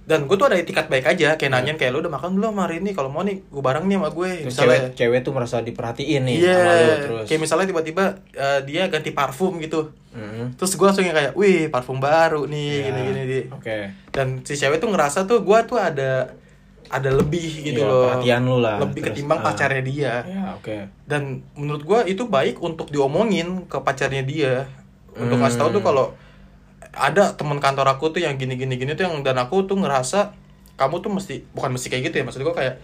Dan gue tuh ada etikat baik aja, kayak nanyain kayak lu udah makan belum hari ini? Kalau mau nih gue bareng nih sama gue. terus misalnya. cewek cewek tuh merasa diperhatiin nih Iya, sama lu terus kayak misalnya tiba-tiba eh, dia ganti parfum gitu. Mhm. Terus gue langsung yang kayak, wih parfum baru nih, Ya, gini-gini di. oke Dan si cewek tuh ngerasa tuh gue tuh ada ada lebih gitu Iya, loh. perhatian lu lah, Lebih terus, ketimbang ah. pacarnya dia. ya oke Dan menurut gue itu baik untuk diomongin ke pacarnya dia. Untuk Hmm. ngasih tahu tuh kalau ada teman kantor aku tuh yang gini-gini gini tuh yang dan aku tuh ngerasa kamu tuh mesti bukan mesti kayak gitu ya maksud gue kayak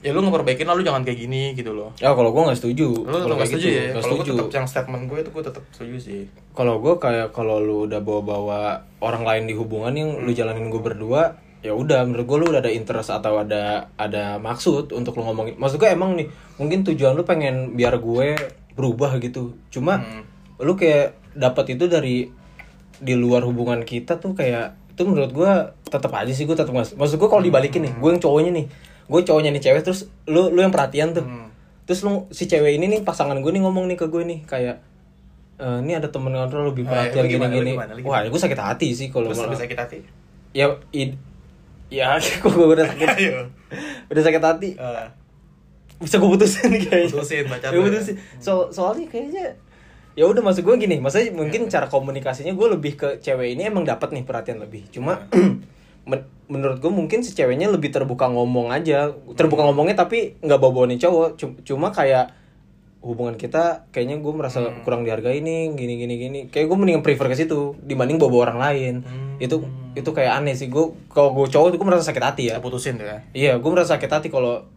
ya lu ngeperbaikin lah lu jangan kayak gini gitu loh. ya kalau gue nggak setuju Lu lu nggak kayak setuju gitu, ya? Kalau gue setuju tetap yang statement gue itu gue tetap setuju sih. kalau gue kayak kalau lu udah bawa-bawa orang lain di hubungan yang lu jalanin gue berdua ya udah menurut gue lu udah ada interest atau ada ada maksud untuk lu ngomongin maksud gue emang nih mungkin tujuan lu pengen biar gue berubah gitu cuma Hmm. lu kayak dapat itu dari di luar hubungan kita tuh kayak itu menurut gue tetap aja sih gue tetap mas maksud gue kalau dibalikin nih gue yang cowoknya nih gue cowoknya nih cewek terus lu lu yang perhatian tuh. Hmm. terus lu si cewek ini nih pasangan gue nih ngomong nih ke gue nih kayak "Eh, ini ada temen kontrol lebih Eh, perhatian gimana, lu wah gue sakit hati sih kalau lebih sakit hati. ya id ya kok gue udah sakit. Udah sakit hati. Eh, bisa gue putusin kayaknya. Putusin pacar Gue putusin. So soalnya kayaknya ya udah maksud gue gini maksudnya mungkin cara komunikasinya gue lebih ke cewek ini emang dapat nih perhatian lebih. Cuma men- menurut gue mungkin si ceweknya lebih terbuka ngomong aja. Terbuka ngomongnya tapi nggak bawa nih cowok. Cum- cuma kayak hubungan kita kayaknya gue merasa kurang dihargai nih gini gini gini. Kayak gue mendingan prefer ke situ dibanding bawa orang lain. Hmm. itu itu kayak aneh sih. Gue kalau gue cowok gue merasa sakit hati ya. Putusin tuh ya. Iya, gue merasa sakit hati kalau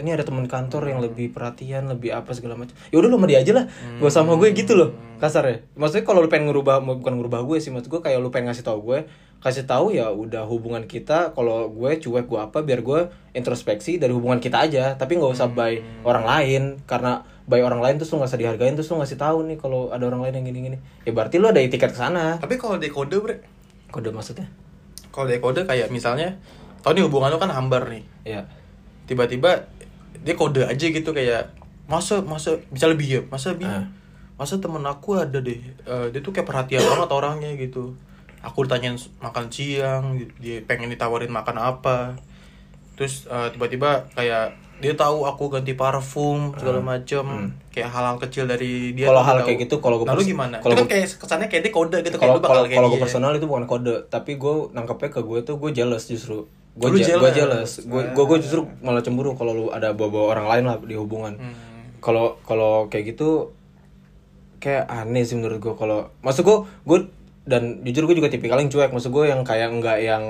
ini ada teman kantor yang lebih perhatian, lebih apa segala macam. Ya udah lu sama dia aja lah. Gua sama gue gitu loh. Kasar ya. Maksudnya kalau lu pengen ngerubah bukan ngerubah gue sih, maksud gue kayak lu pengen ngasih tahu gue, kasih tahu ya udah hubungan kita kalau gue cuek gue apa biar gue introspeksi dari hubungan kita aja, tapi nggak usah by orang lain karena by orang lain terus lu nggak usah dihargain terus lu ngasih tahu nih kalau ada orang lain yang gini-gini. Ya berarti lu ada etiket ke sana. Tapi kalau di kode bre, Kode maksudnya? kalau di kode kayak misalnya, tau nih hubungan lu kan hambar nih. Ya. Tiba-tiba dia kode aja gitu kayak masa masa bisa lebih ya masa bi? Ah. masa temen aku ada deh. Eh, dia tuh kayak perhatian banget orangnya gitu. Aku ditanyain makan siang dia pengen ditawarin makan apa. Terus eh, tiba-tiba kayak dia tahu aku ganti parfum segala macem. Kayak hal-hal kecil dari dia Hmm. Kalau hal tahu. kayak gitu, kalau gue nah, lu gimana? kalau kan kayak kesannya kayak dia kode gitu kalau kalau gue personal itu bukan kode tapi gue nangkepnya ke gue tuh gue jealous justru gue Lu gue jealous? jealous. Gue gue gue justru malah cemburu kalau lu ada bawa orang lain lah di hubungan. Hmm. kalau kalau kayak gitu kayak aneh sih menurut gue kalau maksud gue gue dan jujur gue juga tipikal yang cuek. Maksud gue yang kayak nggak yang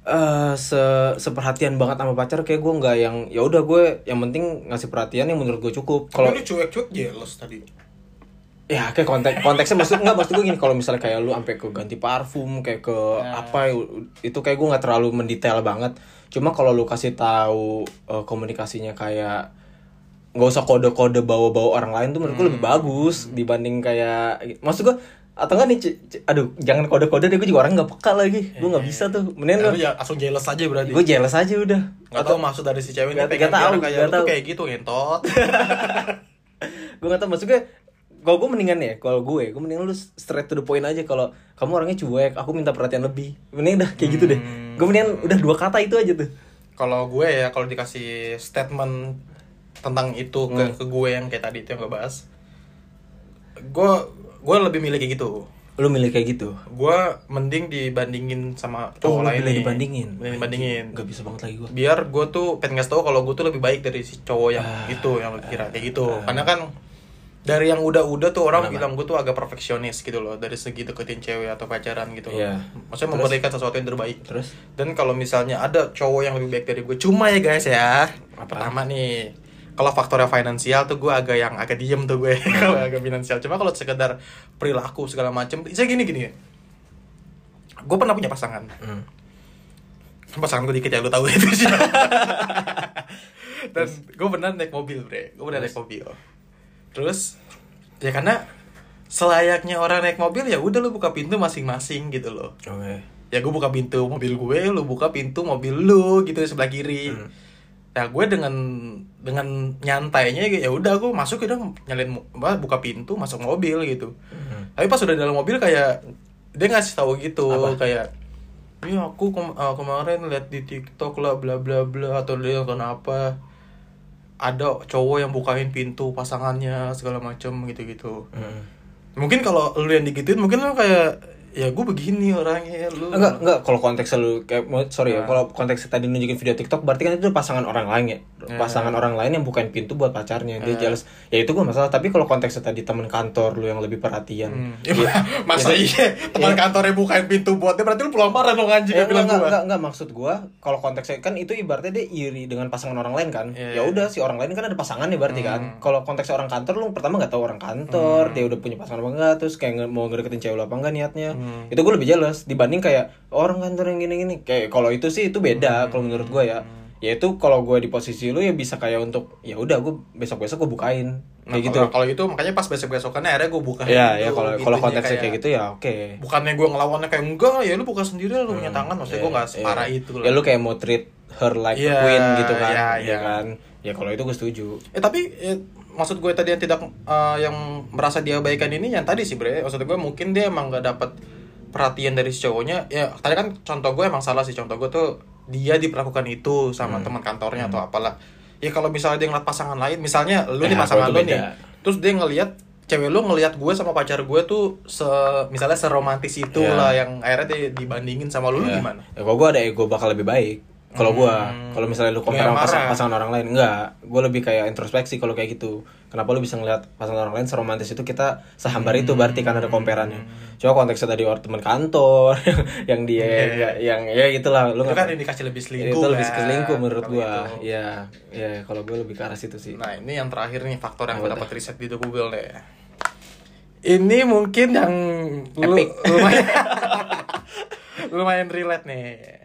eh se seperhatian banget sama pacar kayak gue nggak yang ya udah gue yang penting ngasih perhatian yang menurut gue cukup. Kalau lu cuek-cuek jealous tadi ya kayak konteks konteksnya maksud nggak maksud gue gini kalau misalnya kayak lu sampai ke ganti parfum kayak ke apa itu kayak gue nggak terlalu mendetail banget. Cuma kalau lu kasih tahu eh, komunikasinya kayak nggak usah kode-kode bawa-bawa orang lain tuh menurut gue lebih bagus dibanding kayak maksud gue atau enggak nih aduh jangan kode-kode deh gue juga orang nggak peka lagi. Gue nggak bisa tuh mendingan Ya, langsung jealous aja berarti. Gue jealous aja udah. Gak tau maksud dari si cewek Nggak- pengen nggak tahu, kayak nggak gitu ngentot. Gue gak tau maksud gue kalau gue mendingan ya kalau gue gue mendingan lu straight to the point aja kalau kamu orangnya cuek aku minta perhatian lebih. Mending udah kayak gitu deh. Gue mendingan udah dua kata itu aja tuh. Kalau gue ya kalau dikasih statement tentang itu ke, Hmm. ke gue yang kayak tadi itu yang gue bahas gue gue lebih milih kayak gitu. Lu milih kayak gitu? Gue mending dibandingin sama oh cowok lu lain nih. dibandingin? Mending dibandingin. Gak bisa banget lagi gue biar gue tuh pengen ngasih tau kalau gue tuh lebih baik dari si cowok yang Ah. itu yang lu kira kayak gitu. Karena kan dari yang udah-udah tuh orang bilang gue tuh agak perfeksionis gitu loh dari segi deketin cewek atau pacaran gitu loh. Iya. maksudnya memberikan sesuatu yang terbaik. Terus? Dan kalau misalnya ada cowok yang lebih baik dari gue cuma ya guys ya. Pertama nih kalau faktornya finansial tuh gue agak yang agak diem tuh gue kalau agak finansial. Cuma kalau sekedar perilaku segala macem saya gini gini. Gue pernah punya pasangan. Hmm. pasangan gue dikit ya lu tahu itu sih dan gue benar naik mobil bre. Gue benar naik mobil terus ya karena selayaknya orang naik mobil ya udah lu buka pintu masing-masing gitu loh oke ya gue buka pintu mobil gue lu buka pintu mobil lu gitu sebelah kiri Hmm. ya gue dengan dengan nyantainya ya udah gue masuk udah nyalain mo- apa, buka pintu masuk mobil gitu Hmm. tapi pas udah dalam mobil kayak dia ngasih tahu gitu Apa? kayak ini aku kem- uh, kemarin lihat di TikTok lah bla bla bla atau dia nonton apa ada cowok yang bukain pintu pasangannya segala macam gitu gitu Hmm. mungkin kalau lu yang digituin mungkin lu kayak ya gue begini orangnya lu Enggak, enggak kalau konteks lu kayak sorry ya, Nah. kalau konteks tadi nunjukin video TikTok berarti kan itu pasangan orang lain ya. Nah. Pasangan orang lain yang bukain pintu buat pacarnya. Dia Nah. jelas. Ya itu gua masalah, tapi kalau konteksnya tadi teman kantor lu yang lebih perhatian. Hmm. Ya, masa ya, iya teman kantornya bukain pintu buat dia berarti lu pulang marah dong anjing Ya, ya, bilang enggak, gua. enggak, enggak, maksud gua kalau konteksnya kan itu ibaratnya dia iri dengan pasangan orang lain kan. Iya, Ya iya. udah si orang lain kan ada pasangannya berarti kan. Hmm. Kalau konteksnya orang kantor lu pertama nggak tahu orang kantor, dia udah punya pasangan apa enggak, terus kayak mau ngedeketin cewek lu apa enggak niatnya. Hmm. Itu gue lebih jelas dibanding kayak "Oh, orang kantor yang gini-gini. Kayak kalau itu sih itu beda kalau menurut gua ya. Ya itu kalau gue di posisi lu ya bisa kayak untuk ya udah gue besok-besok gue bukain Nah, kayak gitu. kalau, kalau itu makanya pas besok besokannya akhirnya gue buka Ya, pintu, ya kalau pintunya kalau konteksnya kayak gitu ya oke. bukannya gue ngelawannya kayak enggak ya lu buka sendiri lu punya tangan maksudnya gue nggak Ya, separah ya. itu Ya lu kayak mau treat her like Iya, a queen gitu kan. iya, ya iya. kan. Ya kalau itu gue setuju. Eh tapi eh, maksud gue tadi yang tidak eh, yang merasa diabaikan ini yang tadi sih bre maksud gue mungkin dia emang gak dapat perhatian dari si cowoknya ya tadi kan contoh gue emang salah sih contoh gue tuh dia diperlakukan itu sama Hmm. teman kantornya atau apalah ya kalau misalnya dia ngeliat pasangan lain misalnya lu Eh, nih kalau pasangan lu nih terus dia ngelihat cewek lu ngelihat gue sama pacar gue tuh se misalnya seromantis itu Iya. lah yang akhirnya dia dibandingin sama lu, lu Ya. gimana Ya kalau gue ada ego bakal lebih baik. Kalau gua, Hmm. kalau misalnya lu compare sama pasang- marah. pasangan orang lain, enggak. Gue lebih kayak introspeksi kalau kayak gitu. Kenapa lu bisa ngeliat pasangan orang lain seromantis itu kita sehambar itu berarti kan ada komperannya. Coba konteksnya tadi orang teman kantor yang dia Iya. yang ya itulah lu itu kan indikasi lebih selingkuh itu lebih kan, selingkuh menurut kalau gua. itu. Ya, ya kalau gua lebih ke arah situ sih. Nah ini yang terakhir nih faktor yang gue Apa dapat riset di The Google deh. Ini mungkin yang lu, lumayan lumayan relate nih.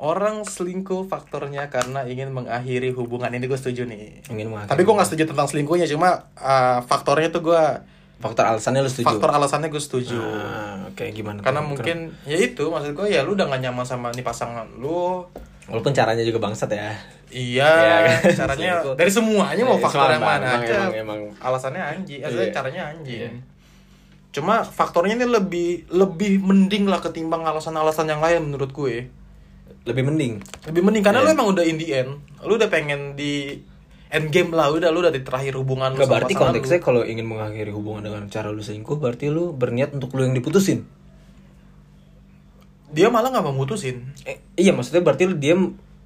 Orang selingkuh faktornya karena ingin mengakhiri hubungan ini gue setuju nih. Ingin mengakhiri Tapi gue nggak setuju tentang selingkuhnya, cuma uh, faktornya tuh gue Faktor alasannya lu setuju. faktor alasannya gue setuju. Ah, oke gimana? Karena tuh? mungkin ya itu maksud gue ya lu udah gak nyaman sama nih pasangan lu. walaupun caranya juga bangsat ya. Iya, kan? caranya Selingkuh. dari semuanya mau Iya, faktor yang mana emang- aja. emang- emang. alasannya anjing, eh, Iya. caranya anjing. Iya. Cuma faktornya ini lebih lebih mending lah ketimbang alasan-alasan yang lain menurut gue. Lebih mending. Lebih mending karena lu Iya. emang udah in the end, lu udah pengen di end game lah, udah lu udah di terakhir hubungan Gak berarti konteksnya kalau ingin mengakhiri hubungan dengan cara lu selingkuh berarti lu berniat untuk lu yang diputusin. dia malah nggak mau mutusin. Eh, iya maksudnya berarti lu dia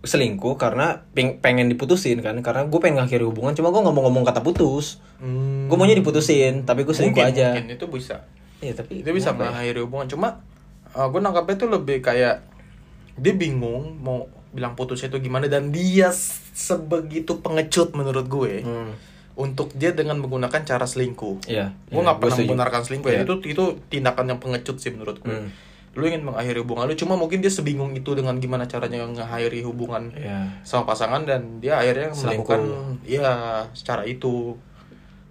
selingkuh karena peng- pengen diputusin kan karena gue pengen ngakhiri hubungan cuma gue nggak mau ngomong kata putus Hmm. gue maunya diputusin tapi gue selingkuh Mungkin, aja Mungkin itu bisa. iya tapi Dia bisa ya? mengakhiri hubungan. Cuma uh, gue nangkapnya tuh lebih kayak dia bingung mau bilang putusnya itu gimana dan dia sebegitu pengecut menurut gue. Hmm. untuk dia dengan menggunakan cara selingkuh. Iya, Gue iya, nggak gua pernah setuju. membenarkan selingkuh ya. Iya. Itu itu tindakan yang pengecut sih menurut gue. Hmm. Lu ingin mengakhiri hubungan lu, cuma mungkin dia sebingung itu dengan gimana caranya mengakhiri hubungan Iya. sama pasangan dan dia akhirnya Selingkuh. melakukan ya secara itu.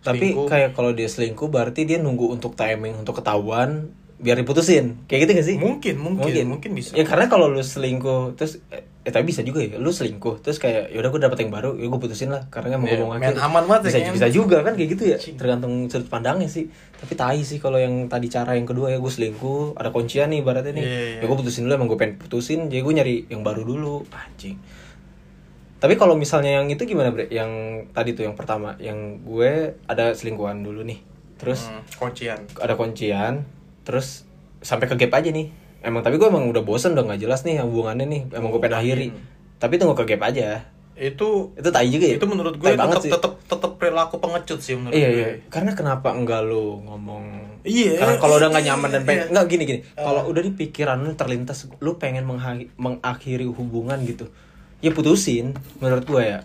tapi Selingkuh. kayak kalau dia selingkuh berarti dia nunggu untuk timing untuk ketahuan biar diputusin kayak gitu gak sih mungkin mungkin mungkin, bisa. ya karena kalau lu selingkuh terus eh, eh, tapi bisa juga ya lu selingkuh terus kayak yaudah gue dapet yang baru ya gue putusin lah karena emang Iya, mau main ngakhir. aman banget ya, bisa, kayaknya. bisa juga kan kayak gitu ya Cing. tergantung sudut pandangnya sih tapi tai sih kalau yang tadi cara yang kedua ya gue selingkuh ada kuncian nih ibaratnya nih Iya, iya. ya gue putusin dulu emang gue pengen putusin jadi gue nyari yang baru dulu anjing tapi kalau misalnya yang itu gimana bre yang tadi tuh yang pertama yang gue ada selingkuhan dulu nih terus Hmm, kuncian. ada kuncian terus sampai ke gap aja nih. Emang tapi gue emang udah bosen udah nggak jelas nih hubungannya nih. Emang gue pengen akhiri. Tapi tunggu ke gap aja. Itu itu tai juga ya? itu menurut gue tetap tetap tetap perilaku pengecut sih menurut iya gue. iya. Karena kenapa enggak lu ngomong? Iya, karena kalau udah nggak iya, nyaman dan pengen iya. nggak gini gini. Kalau udah di pikiran lu terlintas lu pengen mengakhiri hubungan gitu. Ya putusin menurut gue ya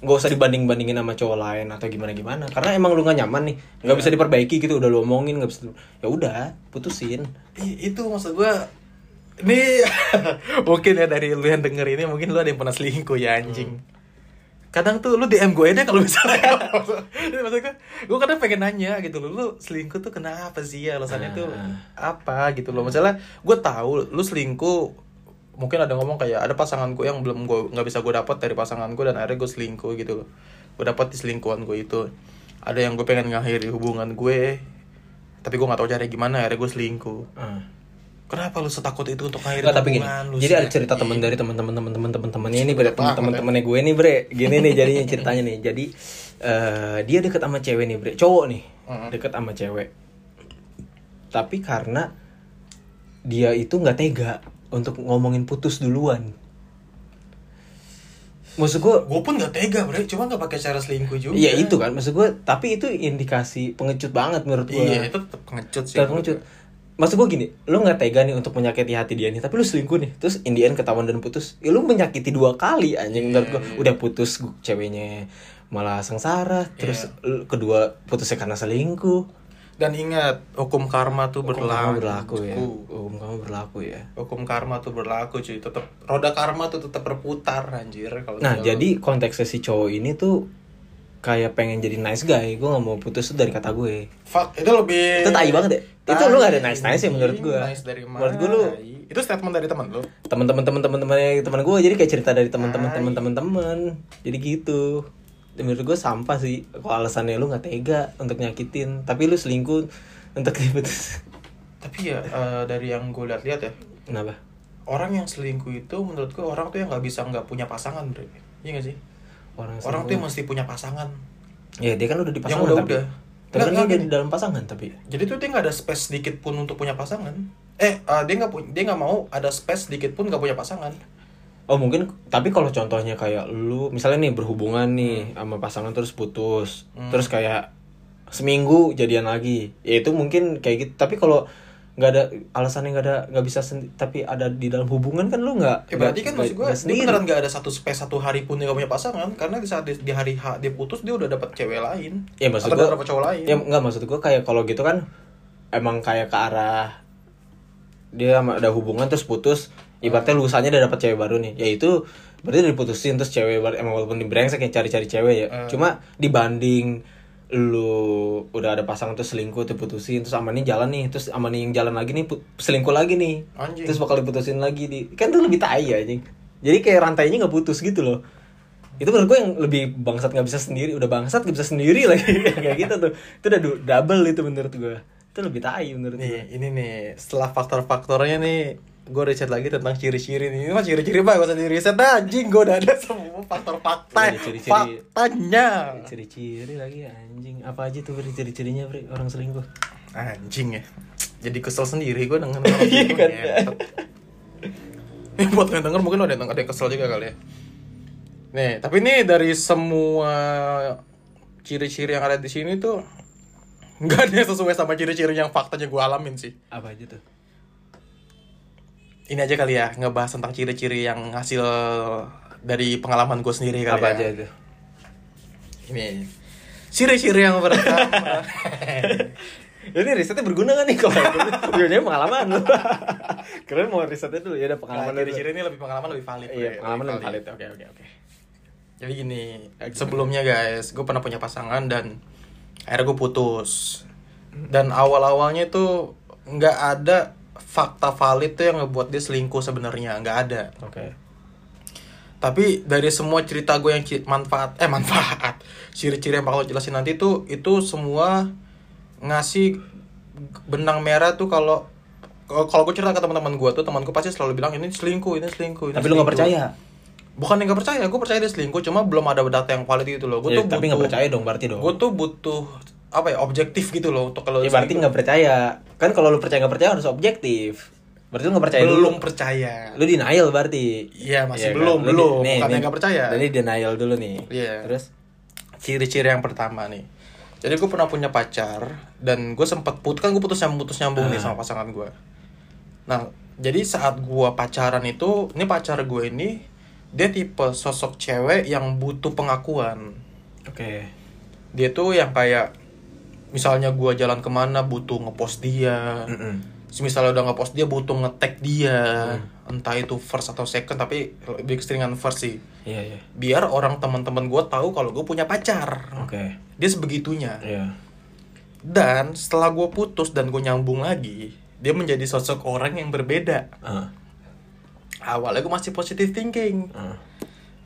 nggak usah dibanding bandingin sama cowok lain atau gimana gimana karena emang lu nggak nyaman nih nggak Iya. bisa diperbaiki gitu udah lu omongin nggak bisa ya udah putusin I- itu maksud gue ini mungkin ya dari lu yang denger ini mungkin lu ada yang pernah selingkuh ya anjing. Kadang tuh lu DM gue deh kalau misalnya maksud gue, gue kadang pengen nanya gitu loh, lu selingkuh tuh kenapa sih ya alasannya tuh apa gitu loh. Misalnya gue tahu lu selingkuh mungkin ada ngomong kayak ada pasangan gue yang belum gue nggak bisa gue dapat dari pasangan gue dan akhirnya gue selingkuh gitu loh. Gue dapat di selingkuhan gue itu. Ada yang gue pengen ngakhiri hubungan gue tapi gue nggak tahu cara gimana akhirnya gue selingkuh. Ah. Kenapa lu setakut itu untuk ngakhiri Nggak, tapi gini. lu Jadi ada cerita teman dari teman-teman teman-teman teman-temannya ini, bre, Banget, teman-teman temannya gue nih, bre. Gini nih jadinya ceritanya nih. Jadi eh, dia deket sama cewek nih, bre. Cowok nih, Mm-mm. deket sama cewek. Tapi karena dia itu nggak tega untuk ngomongin putus duluan. Maksud gue, gue pun gak tega bre cuma gak pakai cara selingkuh juga Iya itu kan, maksud gue. Tapi itu indikasi pengecut banget menurut gue. iya itu tetep pengecut sih Tetap pengecut. Maksud gue gini, lu nggak tega nih untuk menyakiti hati dia nih, tapi lu selingkuh nih, terus in the end ketahuan dan putus, ya lu menyakiti dua kali anjing menurut gue. Iya, Udah putus ceweknya malah sengsara, terus lu- kedua putusnya karena selingkuh. Dan ingat hukum karma tuh Hukum berlaku berlaku ya. Hukum kamu berlaku ya. hukum karma tuh berlaku cuy tetap roda karma tuh tetap berputar anjir kalau Nah, jadi konteksnya si cowok ini tuh kayak pengen jadi nice guy. Gue nggak mau putus tuh dari kata gue. fuck itu lebih Itu tai banget ya. Itu lu gak ada nice nice ya menurut gue. nice dari mana Menurut gue lu itu statement dari teman lu teman-teman teman-teman teman teman gue jadi kayak cerita dari teman-teman Tai. teman-teman teman jadi gitu menurut gue sampah sih. Kalau alasannya lu nggak tega untuk nyakitin. Tapi lu selingkuh untuk diputus. Tapi ya eh, dari yang gue lihat-lihat ya kenapa? orang yang selingkuh itu menurut gue orang tuh yang nggak bisa nggak punya pasangan bre. Iya gak sih? Orang orang tuh yang mesti punya pasangan. Ya dia kan udah di Yang pasangan udah- tapi udah. tapi Nggak, kan dia di dalam pasangan tapi. Jadi tuh dia nggak ada space sedikit pun untuk punya pasangan. Eh, eh, dia nggak dia nggak mau ada space sedikit pun nggak punya pasangan. Oh mungkin tapi kalau contohnya kayak lu misalnya nih berhubungan nih sama pasangan terus putus Hmm. terus kayak seminggu jadian lagi ya itu mungkin kayak gitu tapi kalau nggak ada alasannya nggak ada nggak bisa sendi- tapi ada di dalam hubungan kan lu nggak Ya, berarti kan maksud gue dia beneran nggak ada satu space satu hari pun dia nggak punya pasangan karena di saat di, di hari H dia putus dia udah dapat cewek lain. ya maksud Atau gua dapat cowok lain. ya nggak maksud gua kayak kalau gitu kan emang kayak ke arah dia ada hubungan terus putus ibaratnya lusannya udah dapat cewek baru nih. Ya itu berarti udah diputusin terus cewek emang walaupun di brengsek ya cari-cari cewek ya. Eh. cuma dibanding lu udah ada pasangan terus selingkuh putusin terus sama nih jalan nih terus sama nih yang jalan lagi nih selingkuh lagi nih. Anjing. terus bakal diputusin lagi di kan tuh lebih tai ya anjing. Jadi kayak rantainya nggak putus gitu loh. Itu menurut gue yang lebih bangsat nggak bisa sendiri udah bangsat nggak bisa sendiri lagi. Kayak gitu tuh. Itu udah double itu menurut gue itu lebih tai menurut gue Nih, ini nih setelah faktor-faktornya nih gue riset lagi tentang ciri-ciri. Ini mah ciri-ciri pak, gak usah di riset dah anjing gue udah ada semua faktor-fakta. Iya, ciri-ciri. Faktanya. ciri-ciri lagi anjing apa aja tuh ciri-cirinya bre orang selingkuh Anjing ya. Jadi kesel sendiri gue dengan orang Iya selingkuh, kan? ngentot. Ini buat yang denger mungkin ada yang, ada yang kesel juga kali ya. Nih, tapi ini dari semua ciri-ciri yang ada di sini tuh nggak ada yang sesuai sama ciri-ciri yang faktanya gue alamin sih. apa aja tuh Ini aja kali ya ngebahas tentang ciri-ciri yang hasil dari pengalaman gue sendiri kali apa ya. aja itu Ini ciri-ciri yang pertama. ini risetnya berguna kan nih kalau videonya pengalaman lu keren mau risetnya dulu ya udah pengalaman Nah, dulu. ciri-ciri ini lebih pengalaman lebih valid. iya pengalaman lebih lebih valid oke oke oke Jadi gini, sebelumnya guys, gue pernah punya pasangan dan akhirnya gue putus. Dan awal-awalnya itu nggak ada fakta valid tuh yang ngebuat dia selingkuh sebenarnya, nggak ada. oke Tapi dari semua cerita gue yang manfaat, eh manfaat, ciri-ciri yang bakal jelasin nanti tuh itu semua ngasih benang merah tuh kalau kalau gue cerita ke teman-teman gue tuh temanku pasti selalu bilang ini selingkuh, ini selingkuh. Ini tapi lu nggak selingkuh." percaya Bukan yang gak percaya, gue percaya dia selingkuh, cuma belum ada data yang valid gitu loh. Gue Ya, tuh tapi nggak percaya dong berarti dong Gue tuh butuh apa ya objektif gitu loh untuk kalau ya berarti nggak percaya kan kalau lu percaya nggak percaya harus objektif berarti lu nggak percaya belum dulu percaya. lu denial berarti Iya, masih kan? belum, Lu belum. nih, nih, nggak percaya. ini denial dulu nih Iya. terus Ciri-ciri yang pertama nih. Jadi gue pernah punya pacar dan gue sempet put kan gue putus nyambung putus nyambung nih Ah. sama pasangan gue. Nah, jadi saat gue pacaran itu, ini pacar gue ini dia tipe sosok cewek yang butuh pengakuan. oke Dia tuh yang kayak misalnya gue jalan ke mana butuh ngepost dia. Mm-mm. misalnya udah nge-post dia butuh nge-tag dia Hmm. entah itu first atau second tapi lebih keseringan first sih Iya, iya. biar orang teman-teman gue tahu kalau gue punya pacar Oke. dia sebegitunya Iya. dan setelah gue putus dan gue nyambung lagi dia menjadi sosok orang yang berbeda Ah, awalnya gue masih positive thinking ah.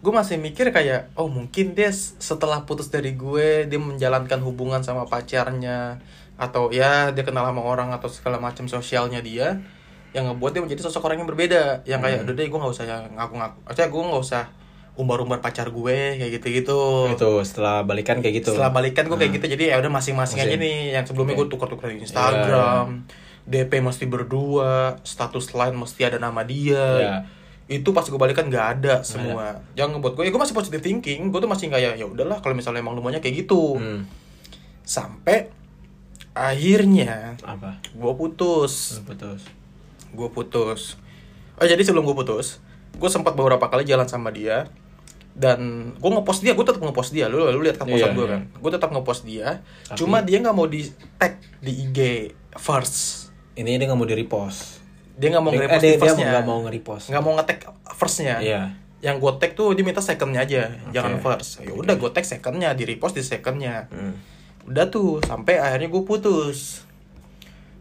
Gue masih mikir kayak oh mungkin dia setelah putus dari gue dia menjalankan hubungan sama pacarnya. Atau ya dia kenal sama orang atau segala macam sosialnya dia yang ngebuat dia menjadi sosok orang yang berbeda. Yang kayak udah deh gue nggak usah yang ngaku-ngaku aja gue nggak usah umbar-umbar pacar gue kayak gitu-gitu. Itu setelah balikan kayak gitu. setelah balikan gue kayak gitu. Jadi ya udah masing-masing aja nih. Yang sebelumnya Oke. gue tuker-tuker di Instagram. DP mesti berdua status lain mesti ada nama dia. Iya. Itu pas gue balikan nggak ada semua. yang ngebuat gue ya gue masih positive thinking. Gue tuh masih kayak ya udahlah kalau misalnya emang lu maunya kayak gitu. Hmm. sampai akhirnya Apa? gue putus. Putus. gue putus. Oh jadi sebelum gue putus gue sempat beberapa kali jalan sama dia. Dan gue ngepost dia gue tetap ngepost dia. Lu lu lihat kan postan gue iya. kan? Gue tetap ngepost dia. Tapi- cuma dia nggak mau di tag di IG first. Ini dia nggak mau di repost. Dia nggak mau nge-repost eh, di firstnya. nggak mau nge-repost. nggak mau nge-tag firstnya. Iya. yang gue tag tuh dia minta secondnya aja jangan first. Ya udah gue tag secondnya di repost di secondnya. Hmm. udah tuh sampai akhirnya gue putus.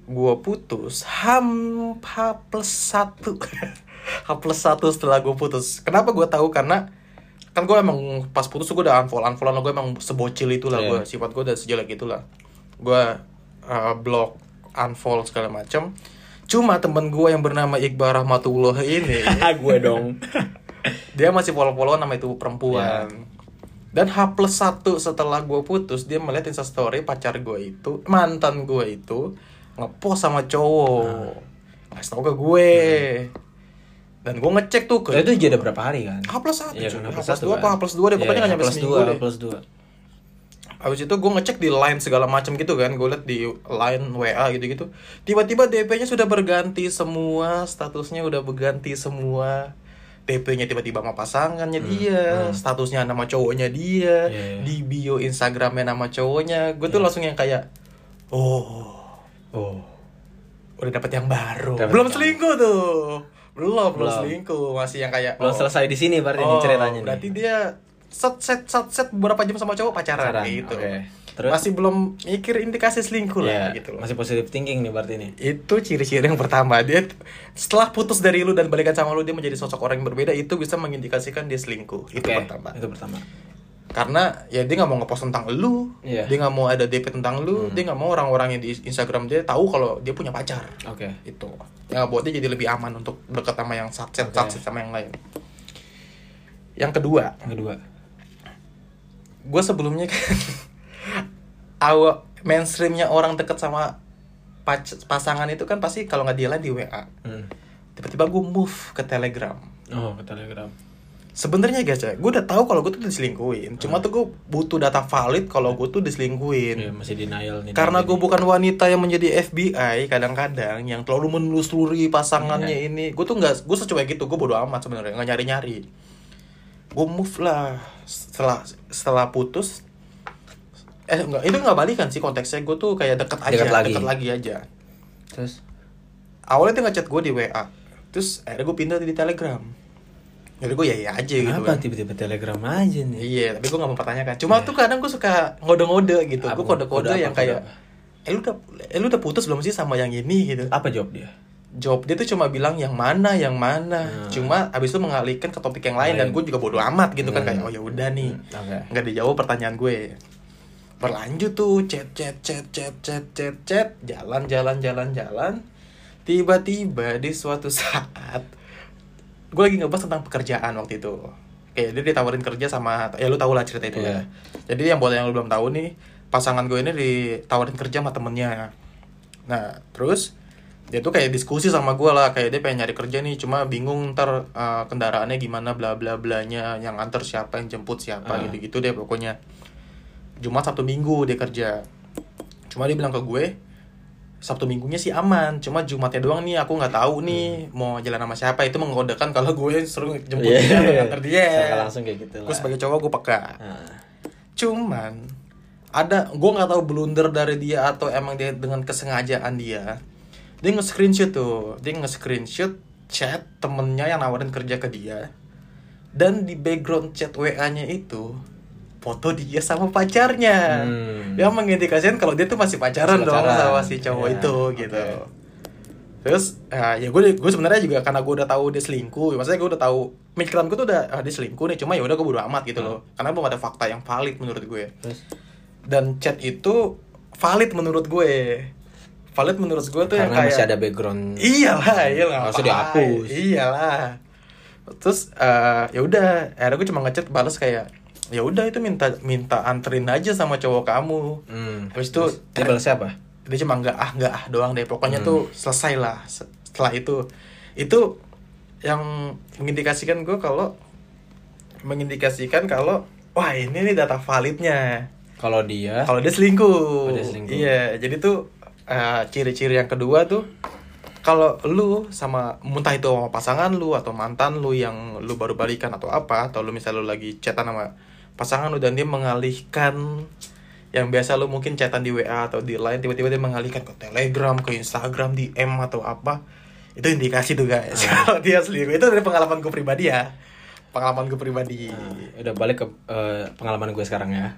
Gue putus ham h plus satu. H plus satu setelah gue putus. Kenapa gue tahu? Karena kan gue emang pas putus gue udah unfollow unfollow gue emang sebocil itulah Iya. gue sifat gue udah sejelek itulah. Gue uh, block unfollow segala macam cuma temen gue yang bernama Iqbal Rahmatullah ini gue dong. dia masih follow-follow nama itu perempuan Iya. dan H plus satu setelah gue putus dia melihat instastory pacar gue itu mantan gue itu ngepost sama cowok ngasih tau ke gue dan gue ngecek tuh ke Nah, itu jadi berapa hari kan? H plus satu Iya, H plus dua kan? apa H plus dua deh pokoknya Iya, nggak nyampe seminggu deh H plus dua. Habis itu gue ngecek di line segala macam gitu kan Gue liat di line WA gitu-gitu. Tiba-tiba DP-nya sudah berganti semua Statusnya udah berganti semua. DP-nya tiba-tiba sama pasangannya dia Statusnya nama cowoknya dia Iya, iya. Di bio Instagramnya nama cowoknya. Gue tuh langsung yang kayak Oh Oh. udah dapet yang baru. Dapet Belum yang- selingkuh tuh. Belum, belum selingkuh Masih yang kayak Belum oh, selesai di sini berarti oh, nih ceritanya nih. Berarti dia set set set set beberapa jam sama cowok pacaran, Pacaran, gitu. oke. Terus? Masih belum mikir indikasi selingkuh Iya, lah gitu loh. Masih positive thinking nih berarti nih. Itu ciri-ciri yang pertama dia setelah putus dari lu dan balikan sama lu dia menjadi sosok orang yang berbeda itu bisa mengindikasikan dia selingkuh. Itu pertama. Itu pertama. Karena ya dia nggak mau ngepost tentang lu, Iya. dia nggak mau ada DP tentang lu, dia nggak mau orang-orang yang di Instagram dia tahu kalau dia punya pacar. Oke. Itu. Ya buat dia jadi lebih aman untuk deket sama yang satset satset sama yang lain. Yang kedua, Yang kedua. Gue sebelumnya kan awal mainstreamnya orang deket sama pac- pasangan itu kan pasti kalau nggak di line di WA Hmm. tiba-tiba gue move ke Telegram. Oh, ke Telegram. sebenarnya guys ya gue udah tahu kalau gue tuh diselingkuhin. Cuma tuh gue butuh data valid kalau gue tuh diselingkuhin. Iya, masih denial nih. karena gue bukan wanita yang menjadi FBI kadang-kadang yang terlalu menelusuri pasangannya ini. Gue tuh nggak gue secuek gitu gue bodo amat sebenarnya nggak nyari-nyari. Gue move lah setelah setelah putus eh enggak itu nggak balikan sih konteksnya gue tuh kayak deket aja Deket lagi. deket lagi aja Terus awalnya dia ngechat gue di WA terus akhirnya gue pindah di Telegram jadi gue ya ya aja gitu Kenapa kan tiba-tiba Telegram aja nih? Iya, tapi gue gak mempertanyakan. Cuma tuh kadang gue suka ngode-ngode gitu. Gue kode-kode Kode yang kayak, apa? eh lu udah, eh lu udah putus belum sih sama yang ini gitu. Apa jawab dia? Jawab dia tuh cuma bilang yang mana, yang mana. Hmm. Cuma abis itu mengalihkan ke topik yang lain dan Lain. gue juga bodo amat gitu kan Hmm. kayak oh ya udah nih. Oke. Nggak dijawab pertanyaan gue. Berlanjut tuh chat chat chat chat chat chat chat jalan jalan jalan jalan. Tiba-tiba di suatu saat gue lagi ngebahas tentang pekerjaan waktu itu kayak dia ditawarin kerja sama ya lu tau lah cerita itu Iya. ya jadi yang buat yang lu belum tahu nih pasangan gue ini ditawarin kerja sama temennya nah terus dia tuh kayak diskusi sama gue lah kayak dia pengen nyari kerja nih cuma bingung ntar uh, kendaraannya gimana bla bla blanya yang antar siapa yang jemput siapa Ah. gitu gitu deh pokoknya Jumat Sabtu Minggu dia kerja cuma dia bilang ke gue Sabtu Minggunya sih aman, cuma Jumatnya doang nih aku nggak tahu nih mau jalan sama siapa itu menggodakan kalau gue suruh jemput Iya. dia atau nganter dia. Langsung kayak gitu lah. Gue sebagai cowok gue peka. Nah, Cuman ada gue nggak tahu blunder dari dia atau emang dia dengan kesengajaan dia. Dia nge-screenshot tuh. Dia nge-screenshot chat temennya yang nawarin kerja ke dia. Dan di background chat WA-nya itu foto dia sama pacarnya. Hmm. yang mengindikasikan kalau dia tuh masih pacaran, Masih dong pacaran. sama si cowok Ya, itu gitu. Terus ah, ya gue gue sebenarnya juga karena gue udah tahu dia selingkuh maksudnya gue udah tahu pikiran gue tuh udah ah, dia selingkuh nih cuma ya udah gue bodo amat gitu loh. Karena belum ada fakta yang valid menurut gue. Terus? Dan chat itu valid menurut gue valid menurut gue tuh yang karena kayak masih ada background. iyalah iyalah ngapain? dihapus. iyalah terus eh, ya udah akhirnya gue cuma ngechat balas kayak ya udah itu minta minta anterin aja sama cowok kamu Hmm. Habis itu dia balas siapa? dia cuma nggak ah nggak ah doang deh pokoknya Hmm. tuh selesai lah Se- setelah itu itu yang mengindikasikan gue kalau mengindikasikan kalau wah ini nih data validnya Kalau dia kalau dia selingkuh. Oh, dia selingkuh. Iya, jadi tuh eh, ciri-ciri yang kedua tuh kalau lu sama muntah itu sama pasangan lu atau mantan lu yang lu baru balikan atau apa atau lu misalnya lu lagi chatan sama pasangan lu dan dia mengalihkan yang biasa lu mungkin chatan di WA atau di line tiba-tiba dia mengalihkan ke Telegram, ke Instagram, di M atau apa. Itu indikasi tuh guys. Ah. Kalau dia selingkuh itu dari pengalaman gue pribadi ya. Pengalaman gue pribadi. Nah, udah balik ke eh, pengalaman gue sekarang ya.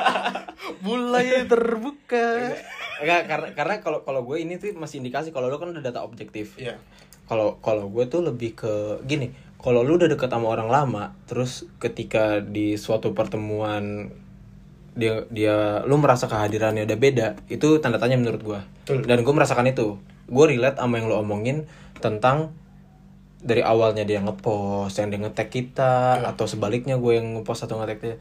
Mulai terbuka. Enggak karena karena kalau kalau gue ini tuh masih indikasi kalau lo kan udah data objektif. Iya. Kalau kalau gue tuh lebih ke gini, kalau lu udah deket sama orang lama, terus ketika di suatu pertemuan dia dia lu merasa kehadirannya udah beda, itu tanda tanya menurut gue. Dan gue merasakan itu. Gue relate sama yang lo omongin tentang dari awalnya dia ngepost, yang dia ngetek kita, atau sebaliknya gue yang ngepost atau ngetek dia.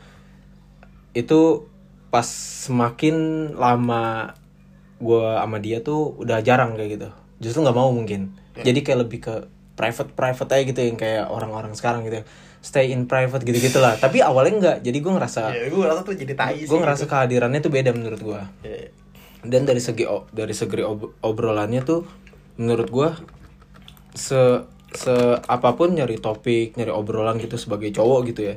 Itu pas semakin lama gue sama dia tuh udah jarang kayak gitu. Justru nggak mau mungkin. Jadi kayak lebih ke private private aja gitu yang kayak orang-orang sekarang gitu. Stay in private gitu gitulah. Tapi awalnya enggak. Jadi gue ngerasa Ya, gue rasa tuh jadi tai gue ngerasa kehadirannya tuh beda menurut gue Ya, dan dari segi dari segi ob- obrolannya tuh menurut gua se se apa pun nyari topik nyari obrolan gitu sebagai cowok gitu ya.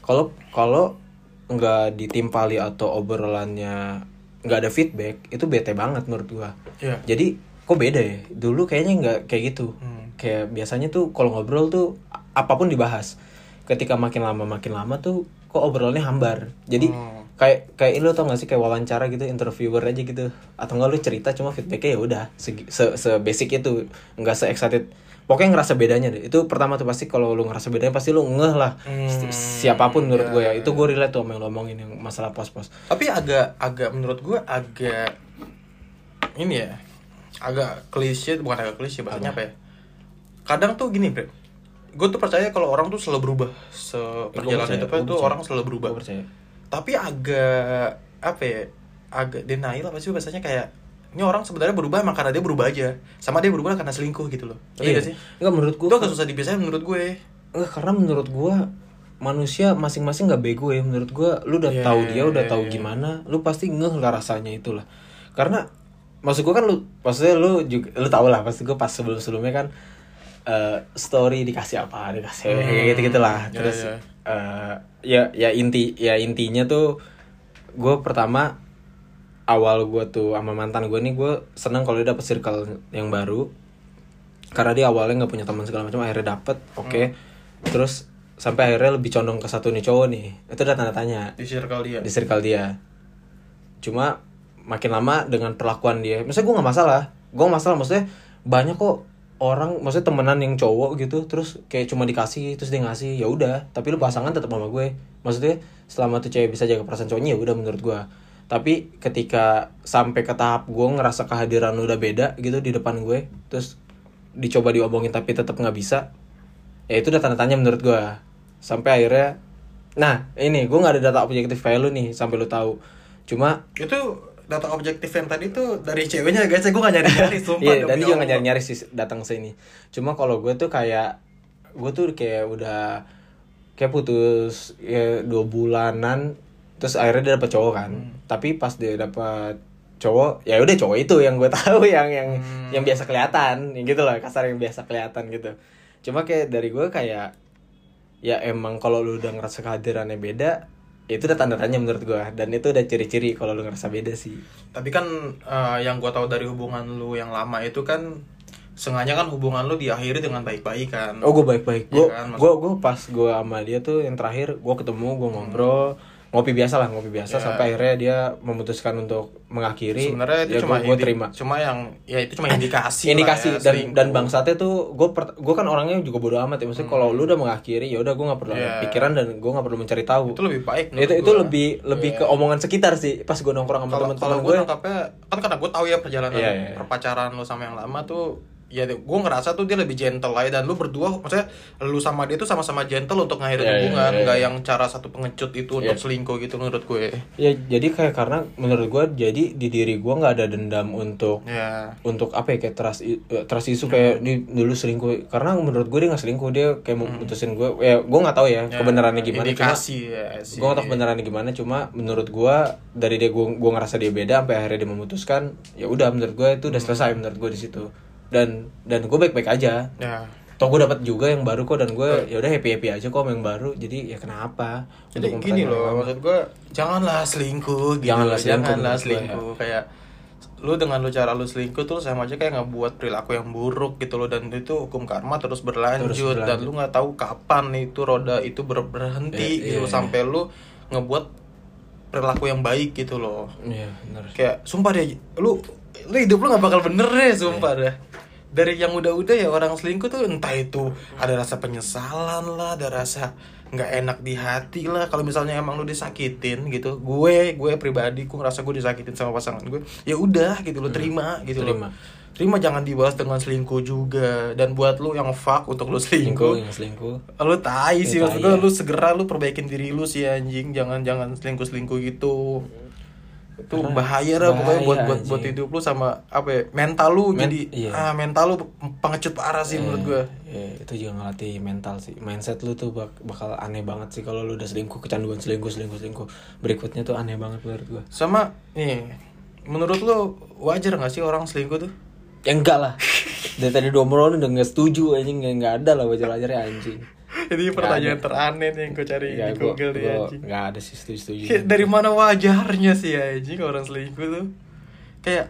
Kalau kalau nggak ditimpali atau obrolannya nggak ada feedback itu bete banget menurut gua. Iya. jadi kok beda ya? Dulu kayaknya nggak kayak gitu. Hmm. kayak biasanya tuh kalau ngobrol tuh apa pun dibahas. Ketika makin lama makin lama tuh kok obrolannya hambar. Jadi Hmm. kayak kayak lu tau gak sih kayak wawancara gitu interviewer aja gitu. Atau enggak lu cerita cuma feedbacknya ya udah segi- se, se basic itu. Nggak se excited pokoknya ngerasa bedanya deh itu pertama tuh pasti kalau lu ngerasa bedanya pasti lu ngeh lah Hmm, Si- siapa pun menurut gue ya itu gue relate tuh sama yang lu omongin yang masalah pos-pos Tapi agak agak menurut gue agak ini ya. Agak klise, bukan agak klise bahasanya apa ya? Kadang tuh gini, Bre. Gue tuh percaya kalau orang tuh selalu berubah. Seperjalanan gua tuh orang selalu berubah. Tapi agak apa ya? Agak denial apa sih bahasanya kayak ini orang sebenarnya berubah emang karena dia berubah aja. Sama dia berubah karena selingkuh gitu loh. Ngerti iya gak sih? nggak menurut gue Itu agak susah dipisahin menurut gue. Enggak, karena menurut gua manusia masing-masing nggak bego ya menurut gua lu udah Iya, tahu dia udah iya, tahu iya. gimana lu pasti ngeh lah rasanya itulah karena maksud gua kan lu maksudnya lu juga lu tau lah pasti gua pas sebelum sebelumnya kan eh, story dikasih apa dikasih Hmm, gitu gitulah iya, terus iya. eh, ya ya inti ya intinya tuh gua pertama awal gua tuh sama mantan gua nih gua seneng kalau dia dapet circle yang baru. Karena dia awalnya nggak punya teman segala macam akhirnya dapet oke. Hmm. terus sampai akhirnya lebih condong ke satu nih cowok nih. Itu udah tanda tanya. Di circle dia. di circle dia. Cuma makin lama dengan perlakuan dia maksudnya gue nggak masalah. Gue masalah maksudnya banyak kok orang maksudnya temenan yang cowok gitu terus kayak cuma dikasih terus dia ngasih ya udah. Tapi lu pasangan tetap sama gue. Maksudnya selama tuh cewek bisa jaga perasaan cowoknya ya udah menurut gue tapi ketika sampai ke tahap gue ngerasa kehadiran lu udah beda gitu di depan gue terus dicoba diomongin tapi tetap nggak bisa ya itu udah tanda tanya menurut gue sampai akhirnya nah ini gue nggak ada data objektif kayak lu nih sampai lu tahu. Cuma itu data objektif yang tadi tuh dari ceweknya guys. Gue gak nyari nyari sumpah iya dan juga nggak nyari nyari sih datang sini. Cuma kalau gue tuh kayak gue tuh kayak udah kayak putus ya dua bulanan terus akhirnya dia dapet cowok kan. Tapi pas dia dapet cowok ya udah cowok itu yang gue tahu yang yang yang biasa kelihatan. Yang gitu lah kasar yang biasa kelihatan gitu. Cuma kayak dari gue kayak ya emang kalau lu udah ngerasa kehadirannya beda itu udah tanda tanya menurut gue dan itu udah ciri-ciri kalau lu ngerasa beda sih. Tapi kan eh, yang gua tahu dari hubungan lu yang lama itu kan sengaja kan hubungan lu diakhiri dengan baik-baik kan. oh gue baik-baik. Gue kan, maksud- gue gue pas gue sama dia tuh yang terakhir gue ketemu gue ngobrol ngopi biasa lah ngopi biasa Ya. sampai akhirnya dia memutuskan untuk mengakhiri Sebenarnya itu ya cuma gue terima Cuma yang ya itu cuma indikasi. indikasi lah ya, dan selingkuh. dan bangsatnya tuh gue gue kan orangnya juga bodo amat ya maksudnya kalau lu udah mengakhiri ya udah gue nggak perlu Hmm. Iya. pikiran dan gue nggak perlu mencari tahu itu lebih baik. itu menurut itu gua. lebih lebih Iya. ke omongan sekitar sih pas gue nongkrong sama teman-teman kalau gue nangkapnya kan karena gue tahu ya perjalanan Iya, iya. perpacaran lu sama yang lama tuh ya gue ngerasa tuh dia lebih gentle aja dan lu berdua maksudnya lu sama dia tuh sama-sama gentle untuk ngakhirin Iya, iya, hubungan iya, nggak iya. yang cara satu pengecut itu Iya. untuk selingkuh gitu menurut gue ya jadi kayak karena menurut gue jadi di diri gue nggak ada dendam untuk ya untuk apa ya kayak trust eh, trust isu kayak Hmm. di dulu selingkuh karena menurut gue dia nggak selingkuh dia kayak mau putusin gue ya gue nggak tahu ya, kebenarannya gimana cuma indikasi ya sih gue gak tau kebenarannya gimana cuma menurut gue dari dia gue gue ngerasa dia beda sampai akhirnya dia memutuskan ya udah menurut gue itu udah Hmm. selesai menurut gue di situ dan dan gue baik baik aja. Ya. Toh gue dapat juga yang baru kok dan gue ya udah happy happy aja kok sama yang baru. Jadi ya kenapa? Jadi Untuk gini loh lama. maksud gue janganlah selingkuh gitu. Janganlah selingkuh janganlah gue, selingkuh. Kayak lu dengan lu cara lu selingkuh tuh sama aja kayak ngebuat perilaku yang buruk gitu loh. Dan itu hukum karma terus berlanjut, Terus berlanjut. dan lu nggak tahu kapan itu roda itu ber- berhenti Iya, gitu iya, sampai lu ngebuat perilaku yang baik gitu loh. Iya benar kayak sumpah deh lu lu hidup lu nggak bakal bener deh sumpah Iya. dah dari yang udah-udah ya orang selingkuh tuh entah itu ada rasa penyesalan lah ada rasa nggak enak di hati lah kalau misalnya emang lu disakitin gitu gue gue pribadi gue ngerasa gue disakitin sama pasangan gue ya udah gitu lo terima gitu Hmm. Terima. loh terima jangan dibalas dengan selingkuh juga dan buat lu yang fuck untuk lu selingkuh selingkuh yang selingkuh lu tai sih Ya, maksud tai gue ya. lu segera lu perbaikin diri lu sih anjing jangan jangan selingkuh selingkuh gitu itu Karena bahaya lah pokoknya buat buat buat anjing. hidup lu sama apa ya, mental lu Men- jadi iya. ah mental lu pengecut parah sih menurut gue Ya, itu juga ngelatih mental sih. Mindset lu tuh bak- bakal aneh banget sih kalau lu udah selingkuh, kecanduan selingkuh, selingkuh, selingkuh. Berikutnya tuh aneh banget menurut gua. sama nih menurut lu wajar nggak sih orang selingkuh tuh Ya enggak lah. Dari tadi dua udah nggak setuju anjing nggak ada lah wajar-wajarnya anjing. ini pertanyaan teraneh nih yang gue cari Ya, di gua, Google nih gua anjing nggak ada sih setuju-setuju. Kayak dari mana wajarnya sih anjing orang selingkuh tuh kayak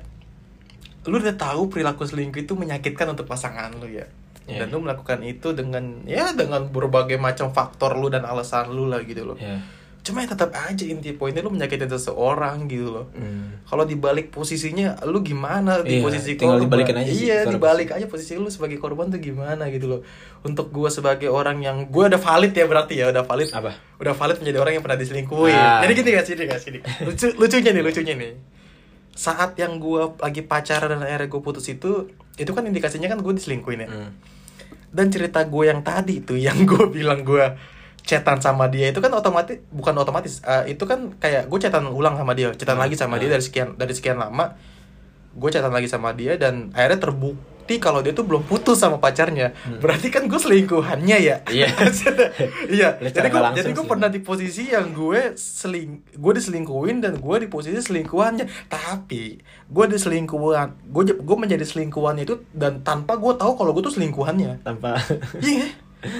lu udah tahu perilaku selingkuh itu menyakitkan untuk pasangan lu ya Iya. dan lu melakukan itu dengan ya dengan berbagai macam faktor lu dan alasan lu lah gitu loh Ya. Cuma ya tetap aja inti poinnya lu menyakitin seseorang gitu loh. Hmm. kalau dibalik posisinya lu gimana di Iya, posisi tinggal korban? dibalikin aja sih, iya dibalik aja posisi lu sebagai korban tuh gimana gitu loh. Untuk gua sebagai orang yang gua udah valid ya berarti ya udah valid. Apa? udah valid menjadi orang yang pernah diselingkuhin. Ah. jadi gini gak sini gak sini lucu lucunya nih lucunya nih. Saat yang gua lagi pacaran dan akhirnya gue putus itu itu kan indikasinya kan gue diselingkuhin ya. Hmm. dan cerita gue yang tadi tuh yang gue bilang gue chatan sama dia itu kan otomatis bukan otomatis eh, itu kan kayak gue chatan ulang sama dia chatan lagi sama dia dari sekian dari sekian lama gue chatan lagi sama dia dan akhirnya terbukti kalau dia tuh belum putus sama pacarnya. Berarti kan gue selingkuhannya ya? Hmm. Iya. iya jadi gue jadi gue pernah di posisi yang gue seling gue diselingkuhin dan gue di posisi selingkuhannya. Tapi gue diselingkuhan gue gue menjadi selingkuhannya itu dan tanpa gue tahu kalau gue tuh selingkuhannya. Tanpa. Iya,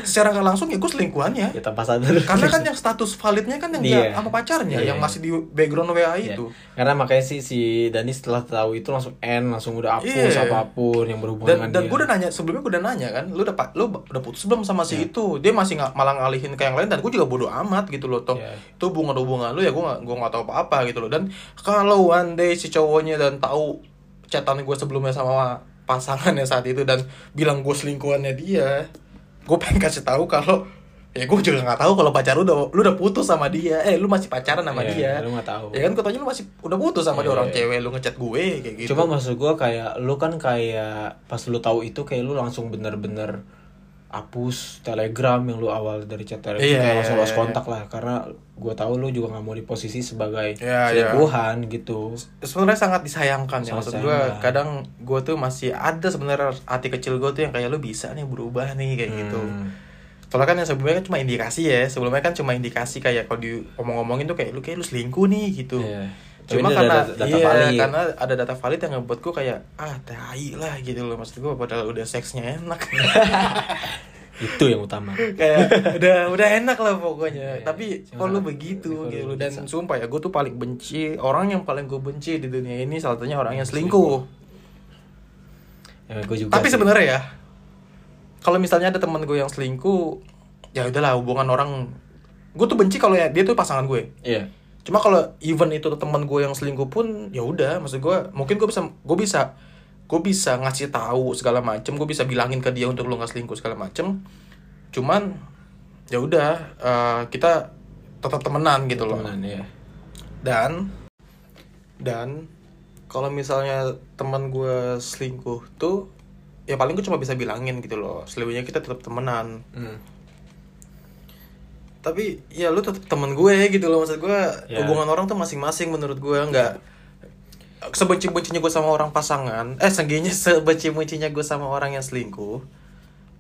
secara nggak langsung ya gue selingkuhannya. ya tanpa sadar. Karena kan yang status validnya kan yang dia Iya. sama pacarnya, Iya. yang masih di background WA Iya. itu. Karena makanya sih si Dani setelah tahu itu langsung end, langsung udah hapus Iya. apa pun yang Dan berhubungan dan dengan gue dia. udah nanya sebelumnya gue udah nanya kan, lu udah lu udah putus belum sama si Iya. itu? Dia masih nggak malah ngalihin ke yang lain dan gue juga bodo amat gitu loh toh. Iya. Itu hubungan-hubungan lu ya gue gue nggak tahu apa-apa gitu loh. Dan kalau one day si cowoknya dan tahu chatan gue sebelumnya sama pasangannya saat itu dan bilang gue selingkuhannya dia, gue pengen kasih tahu kalau ya gue juga nggak tahu kalau pacar lu udah lu udah putus sama dia eh lu masih pacaran sama Iya, dia lu nggak tahu. ya kan katanya lu masih udah putus sama dia Iya, orang iya. cewek lu ngechat gue kayak gitu Cuma maksud gua kayak lu kan kayak pas lu tahu itu kayak lu langsung bener-bener hapus telegram yang lu awal dari chat telegram Iya, kayak langsung iya, lost iya. kontak lah karena gua tahu lu juga nggak mau di posisi sebagai iya. selingkuhan gitu sebenarnya sangat disayangkan ya Sangat maksud gue kadang gue tuh masih ada sebenarnya hati kecil gue tuh yang kayak lu bisa nih berubah nih kayak gitu Hmm. soalnya kan yang sebelumnya kan cuma indikasi ya sebelumnya kan cuma indikasi kayak kalau diomong-omongin tuh kayak lu kayak lu selingkuh nih gitu Iya. Cuma karena ada data iya valid. karena ada data valid yang ngebuat gue kayak ah tai lah gitu loh maksud gue padahal udah seksnya enak. Itu yang utama. Kayak udah udah enak lah pokoknya. Iya, tapi kok lu kalau begitu gitu. loh. bisa. dan sumpah ya gue tuh paling benci orang yang paling gue benci di dunia ini salah satunya orang yang selingkuh. ya, gue juga tapi sebenarnya ya kalau misalnya ada teman gue yang selingkuh ya udahlah hubungan orang gue tuh benci kalau ya dia tuh pasangan gue iya cuma kalau even itu teman gue yang selingkuh pun ya udah maksud gue mungkin gue bisa gue bisa gue bisa ngasih tahu segala macem gue bisa bilangin ke dia untuk lu nggak selingkuh segala macem. Cuman ya udah eh, kita tetap temenan gitu loh. Temenan ya dan dan kalau misalnya teman gue selingkuh tuh ya paling gue cuma bisa bilangin gitu loh selebihnya kita tetap temenan. Hmm. Tapi ya lu tetap temen gue gitu loh. Maksud gue Ya. hubungan orang tuh masing-masing menurut gue nggak sebenci-bencinya gue sama orang pasangan. Eh seenggaknya sebenci-bencinya gue sama orang yang selingkuh.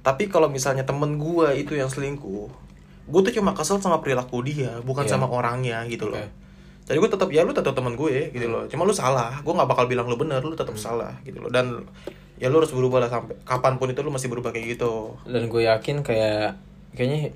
Tapi kalau misalnya temen gue itu yang selingkuh gue tuh cuma kesel sama perilaku dia bukan Iya. sama orangnya gitu loh. Oke. jadi gue tetap ya lu tetap temen gue gitu loh. Cuma lu salah. Gue nggak bakal bilang lu bener lu tetap Hmm. salah gitu loh. Dan ya lu harus berubah lah sampai kapan pun itu lu masih berubah kayak gitu. Dan gue yakin kayak kayaknya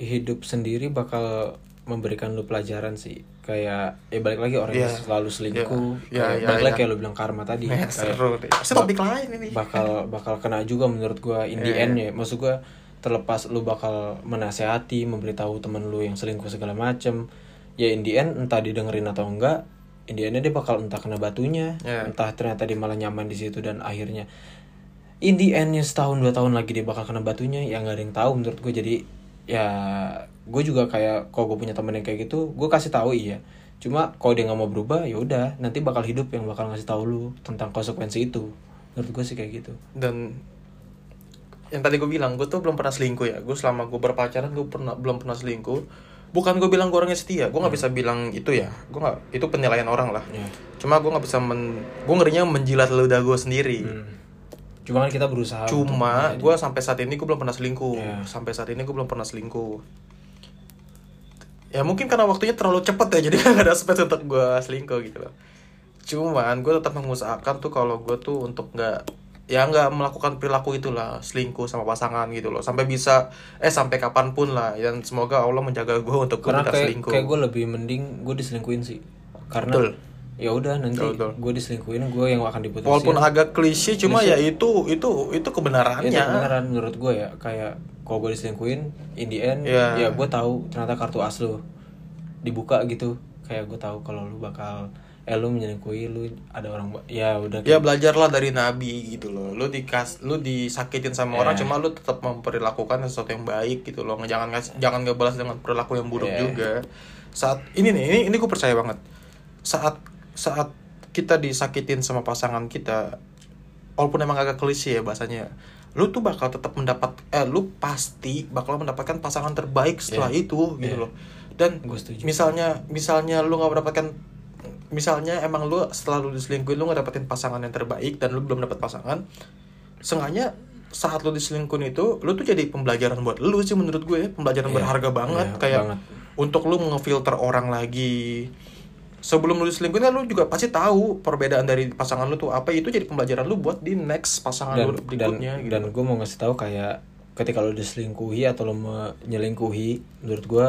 hidup sendiri bakal memberikan lu pelajaran sih kayak ya balik lagi orang yang Iya. selalu selingkuh Iya, kayak iya, balik lagi iya. kayak lu bilang karma tadi Eh, kayak seru deh topik lain ini bakal bakal kena juga menurut gua in the Iya. end ya maksud gua terlepas lu bakal menasehati memberitahu temen lu yang selingkuh segala macem ya in the end entah didengerin atau enggak in the end dia bakal entah kena batunya Iya. entah ternyata dia malah nyaman di situ dan akhirnya in the endnya setahun dua tahun lagi dia bakal kena batunya ya nggak ada yang tahu menurut gue jadi ya gue juga kayak kalau gue punya temen yang kayak gitu gue kasih tahu iya. Cuma kalau dia nggak mau berubah ya udah nanti bakal hidup yang bakal ngasih tahu lu tentang konsekuensi itu. Menurut gue sih kayak gitu. Dan yang tadi gue bilang gue tuh belum pernah selingkuh ya. Gue selama gue berpacaran gue pernah belum pernah selingkuh. Bukan gue bilang gue orangnya setia gue nggak bisa bilang itu ya. Gue nggak itu penilaian orang lah. Ya. cuma gue nggak bisa men gue ngerinya menjilat ludah gue sendiri. Hmm. Cuma kan kita berusaha cuma gue sampai saat ini gue belum pernah selingkuh. Ya. sampai saat ini gue belum pernah selingkuh. Ya mungkin karena waktunya terlalu cepet ya jadi gak ada space untuk gue selingkuh gitu loh. Cuman gue tetap mengusahakan tuh kalau gue tuh untuk nggak ya nggak melakukan perilaku itulah selingkuh sama pasangan gitu loh. Sampai bisa eh sampai kapan pun lah. Dan semoga Allah menjaga gue untuk gue karena tidak selingkuh. kayak gue lebih mending gue diselingkuhin sih. Karena Betul. Ya udah nanti gue diselingkuhin gue yang akan diputusin. Walaupun agak klise cuma ya itu itu itu kebenarannya. Itu kebenaran menurut gue ya. Kayak kalau gue diselingkuhin in the end Iya. ya gue tahu ternyata kartu as lu. Dibuka gitu. Kayak gue tahu kalau lu bakal eh lu menyelingkuhi lu ada orang ya udah ya belajarlah dari nabi gitu loh. Lu dikas lu disakitin sama orang Iya. cuma lu tetap memperlakukan sesuatu yang baik gitu loh. Jangan ngas- jangan ngebalas dengan perilaku yang buruk Iya. juga. Saat ini nih ini ini gue percaya banget. Saat saat kita disakitin sama pasangan kita walaupun emang agak klise ya bahasanya lu tuh bakal tetap mendapat eh lu pasti bakal mendapatkan pasangan terbaik setelah Iya. itu gitu Iya. loh dan misalnya misalnya lu nggak mendapatkan misalnya emang lu setelah lu diselingkuhin lu nggak dapetin pasangan yang terbaik dan lu belum dapat pasangan sengaja saat lu diselingkuhin itu lu tuh jadi pembelajaran buat lu sih menurut gue pembelajaran Iya. berharga banget Iya, kayak banget. untuk lu ngefilter orang lagi sebelum lu diselingkuhin kan lu juga pasti tahu perbedaan dari pasangan lu tuh apa itu jadi pembelajaran lu buat di next pasangan dan lu dan berikutnya gitu dan gue mau ngasih tahu kayak ketika lu diselingkuhi atau lu menyelingkuhi menurut gue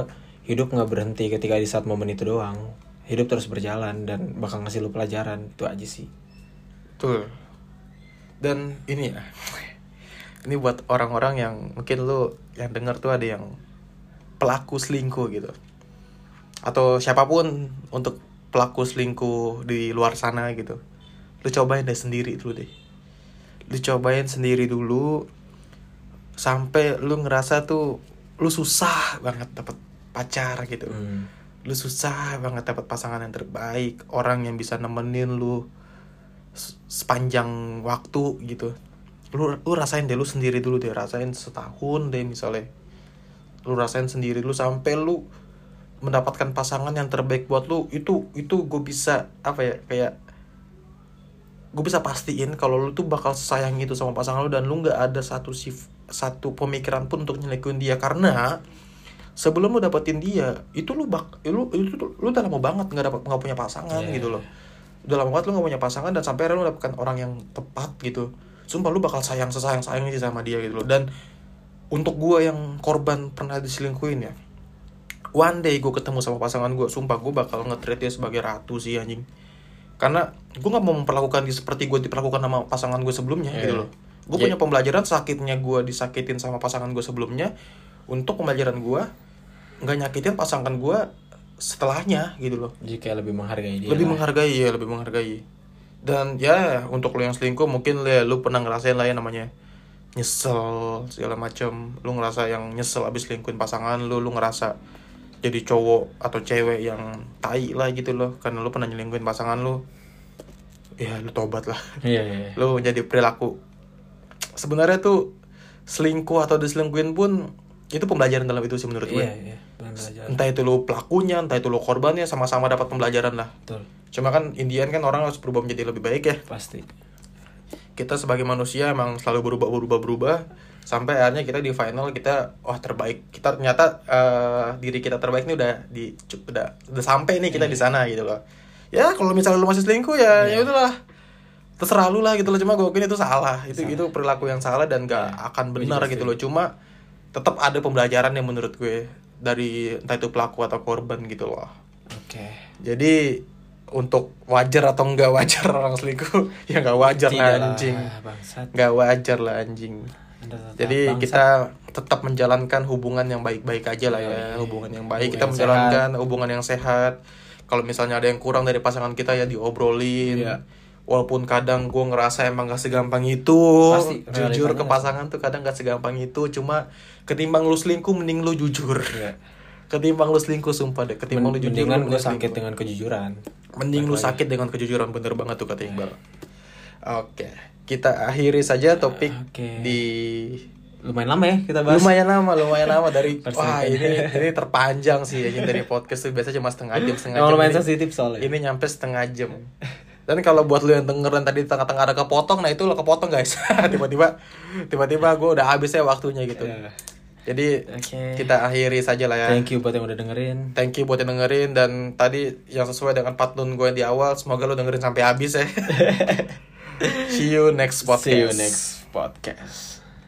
hidup nggak berhenti ketika di saat momen itu doang hidup terus berjalan dan bakal ngasih lu pelajaran itu aja sih Betul. Dan ini ya. Ini buat orang-orang yang mungkin lu yang denger tuh ada yang pelaku selingkuh gitu. Atau siapa pun untuk pelaku selingkuh di luar sana gitu. Lu cobain deh sendiri dulu deh. Lu cobain sendiri dulu sampai lu ngerasa tuh lu susah banget dapet pacar gitu Hmm. lu susah banget dapat pasangan yang terbaik orang yang bisa nemenin lu sepanjang waktu gitu lu lu rasain deh lu sendiri dulu deh rasain setahun deh misalnya lu rasain sendiri lu sampai lu mendapatkan pasangan yang terbaik buat lu itu itu gue bisa apa ya kayak gue bisa pastiin kalau lu tuh bakal sayang itu sama pasangan lu dan lu nggak ada satu sif satu pemikiran pun untuk nyelekuin dia. Karena sebelum lu dapetin dia itu lu bak lu itu lu udah lama banget nggak dapat nggak punya pasangan Iya. gitu loh. Udah lama banget lu nggak punya pasangan dan sampai akhirnya lu dapatkan orang yang tepat gitu. Sumpah lu bakal sayang sesayang sayangnya sama dia gitu loh. Dan untuk gue yang korban pernah diselingkuhin ya one day gue ketemu sama pasangan gue sumpah gue bakal nge-treat dia sebagai ratu sih anjing karena gue nggak mau memperlakukan dia seperti gue diperlakukan sama pasangan gue sebelumnya Iya. gitu loh gue Jadi- punya pembelajaran sakitnya gue disakitin sama pasangan gue sebelumnya untuk pembelajaran gue nggak nyakitin pasangan gue setelahnya gitu loh Jadi kayak lebih menghargai dia. lebih lah. menghargai ya lebih menghargai dan ya untuk lo yang selingkuh mungkin ya, lu pernah ngerasain lah ya namanya nyesel segala macam lu ngerasa yang nyesel abis selingkuhin pasangan lu lu ngerasa jadi cowok atau cewek yang tai lah gitu loh karena lu pernah nyelingkuhin pasangan lu ya lu tobat lah Iya, iya. iya. lu jadi perilaku sebenarnya tuh selingkuh atau diselingkuhin pun itu pembelajaran dalam itu sih menurut gue Iya, iya. Benar belajar. entah itu lu pelakunya entah itu lu korbannya sama-sama dapat pembelajaran lah Betul. Cuma kan Indian kan orang harus berubah menjadi lebih baik ya. Pasti. Kita sebagai manusia emang selalu berubah berubah berubah sampai akhirnya kita di final kita wah terbaik. Kita ternyata eh, diri kita terbaik ini udah di udah udah sampai nih kita di sana gitu loh. Ya kalau misalnya lu masih selingkuh ya ya udahlah. Terserah lu lah gitu loh cuma gue itu salah. Itu itu perilaku yang salah dan gak akan Gue benar gitu loh. Cuma tetap ada pembelajaran yang menurut gue dari entah itu pelaku atau korban gitu loh. Oke. Jadi untuk wajar atau enggak wajar orang selingkuh ya nggak wajar lah anjing nggak wajar lah anjing tetap jadi bangsat. kita tetap menjalankan hubungan yang baik-baik aja lah ya Iya, hubungan yang baik. Hubungan kita yang menjalankan hubungan yang sehat. Kalau misalnya ada yang kurang dari pasangan kita ya diobrolin. Iya. walaupun kadang gue ngerasa emang gak segampang itu. Pasti, jujur ke pasangan tuh kadang gak segampang itu. Cuma ketimbang lu selingkuh mending lu jujur. Iya. ketimbang lu selingkuh sumpah deh. Ketimbang lu jujur Mendingan lu sakit selingkuh. dengan kejujuran. Mending lu sakit dengan kejujuran bener banget tuh kata Iqbal. Oke, kita akhiri saja topik Oke. di Lumayan lama ya kita bahas. lumayan lama, lumayan lama dari wah ini ini terpanjang sih ya dari podcast tuh biasa cuma setengah jam setengah jam. lumayan Ini- sensitif soalnya. Ini nyampe setengah jam. Dan kalau buat lu yang denger dan tadi di tengah-tengah ada kepotong, nah itu lo kepotong guys. tiba-tiba tiba-tiba gue udah habis ya waktunya gitu. Iya. Jadi Oke. kita akhiri saja lah ya. Thank you buat yang udah dengerin. Thank you buat yang dengerin dan tadi yang sesuai dengan pattern gue di awal semoga lo dengerin sampai habis ya. See you next podcast. See you next podcast.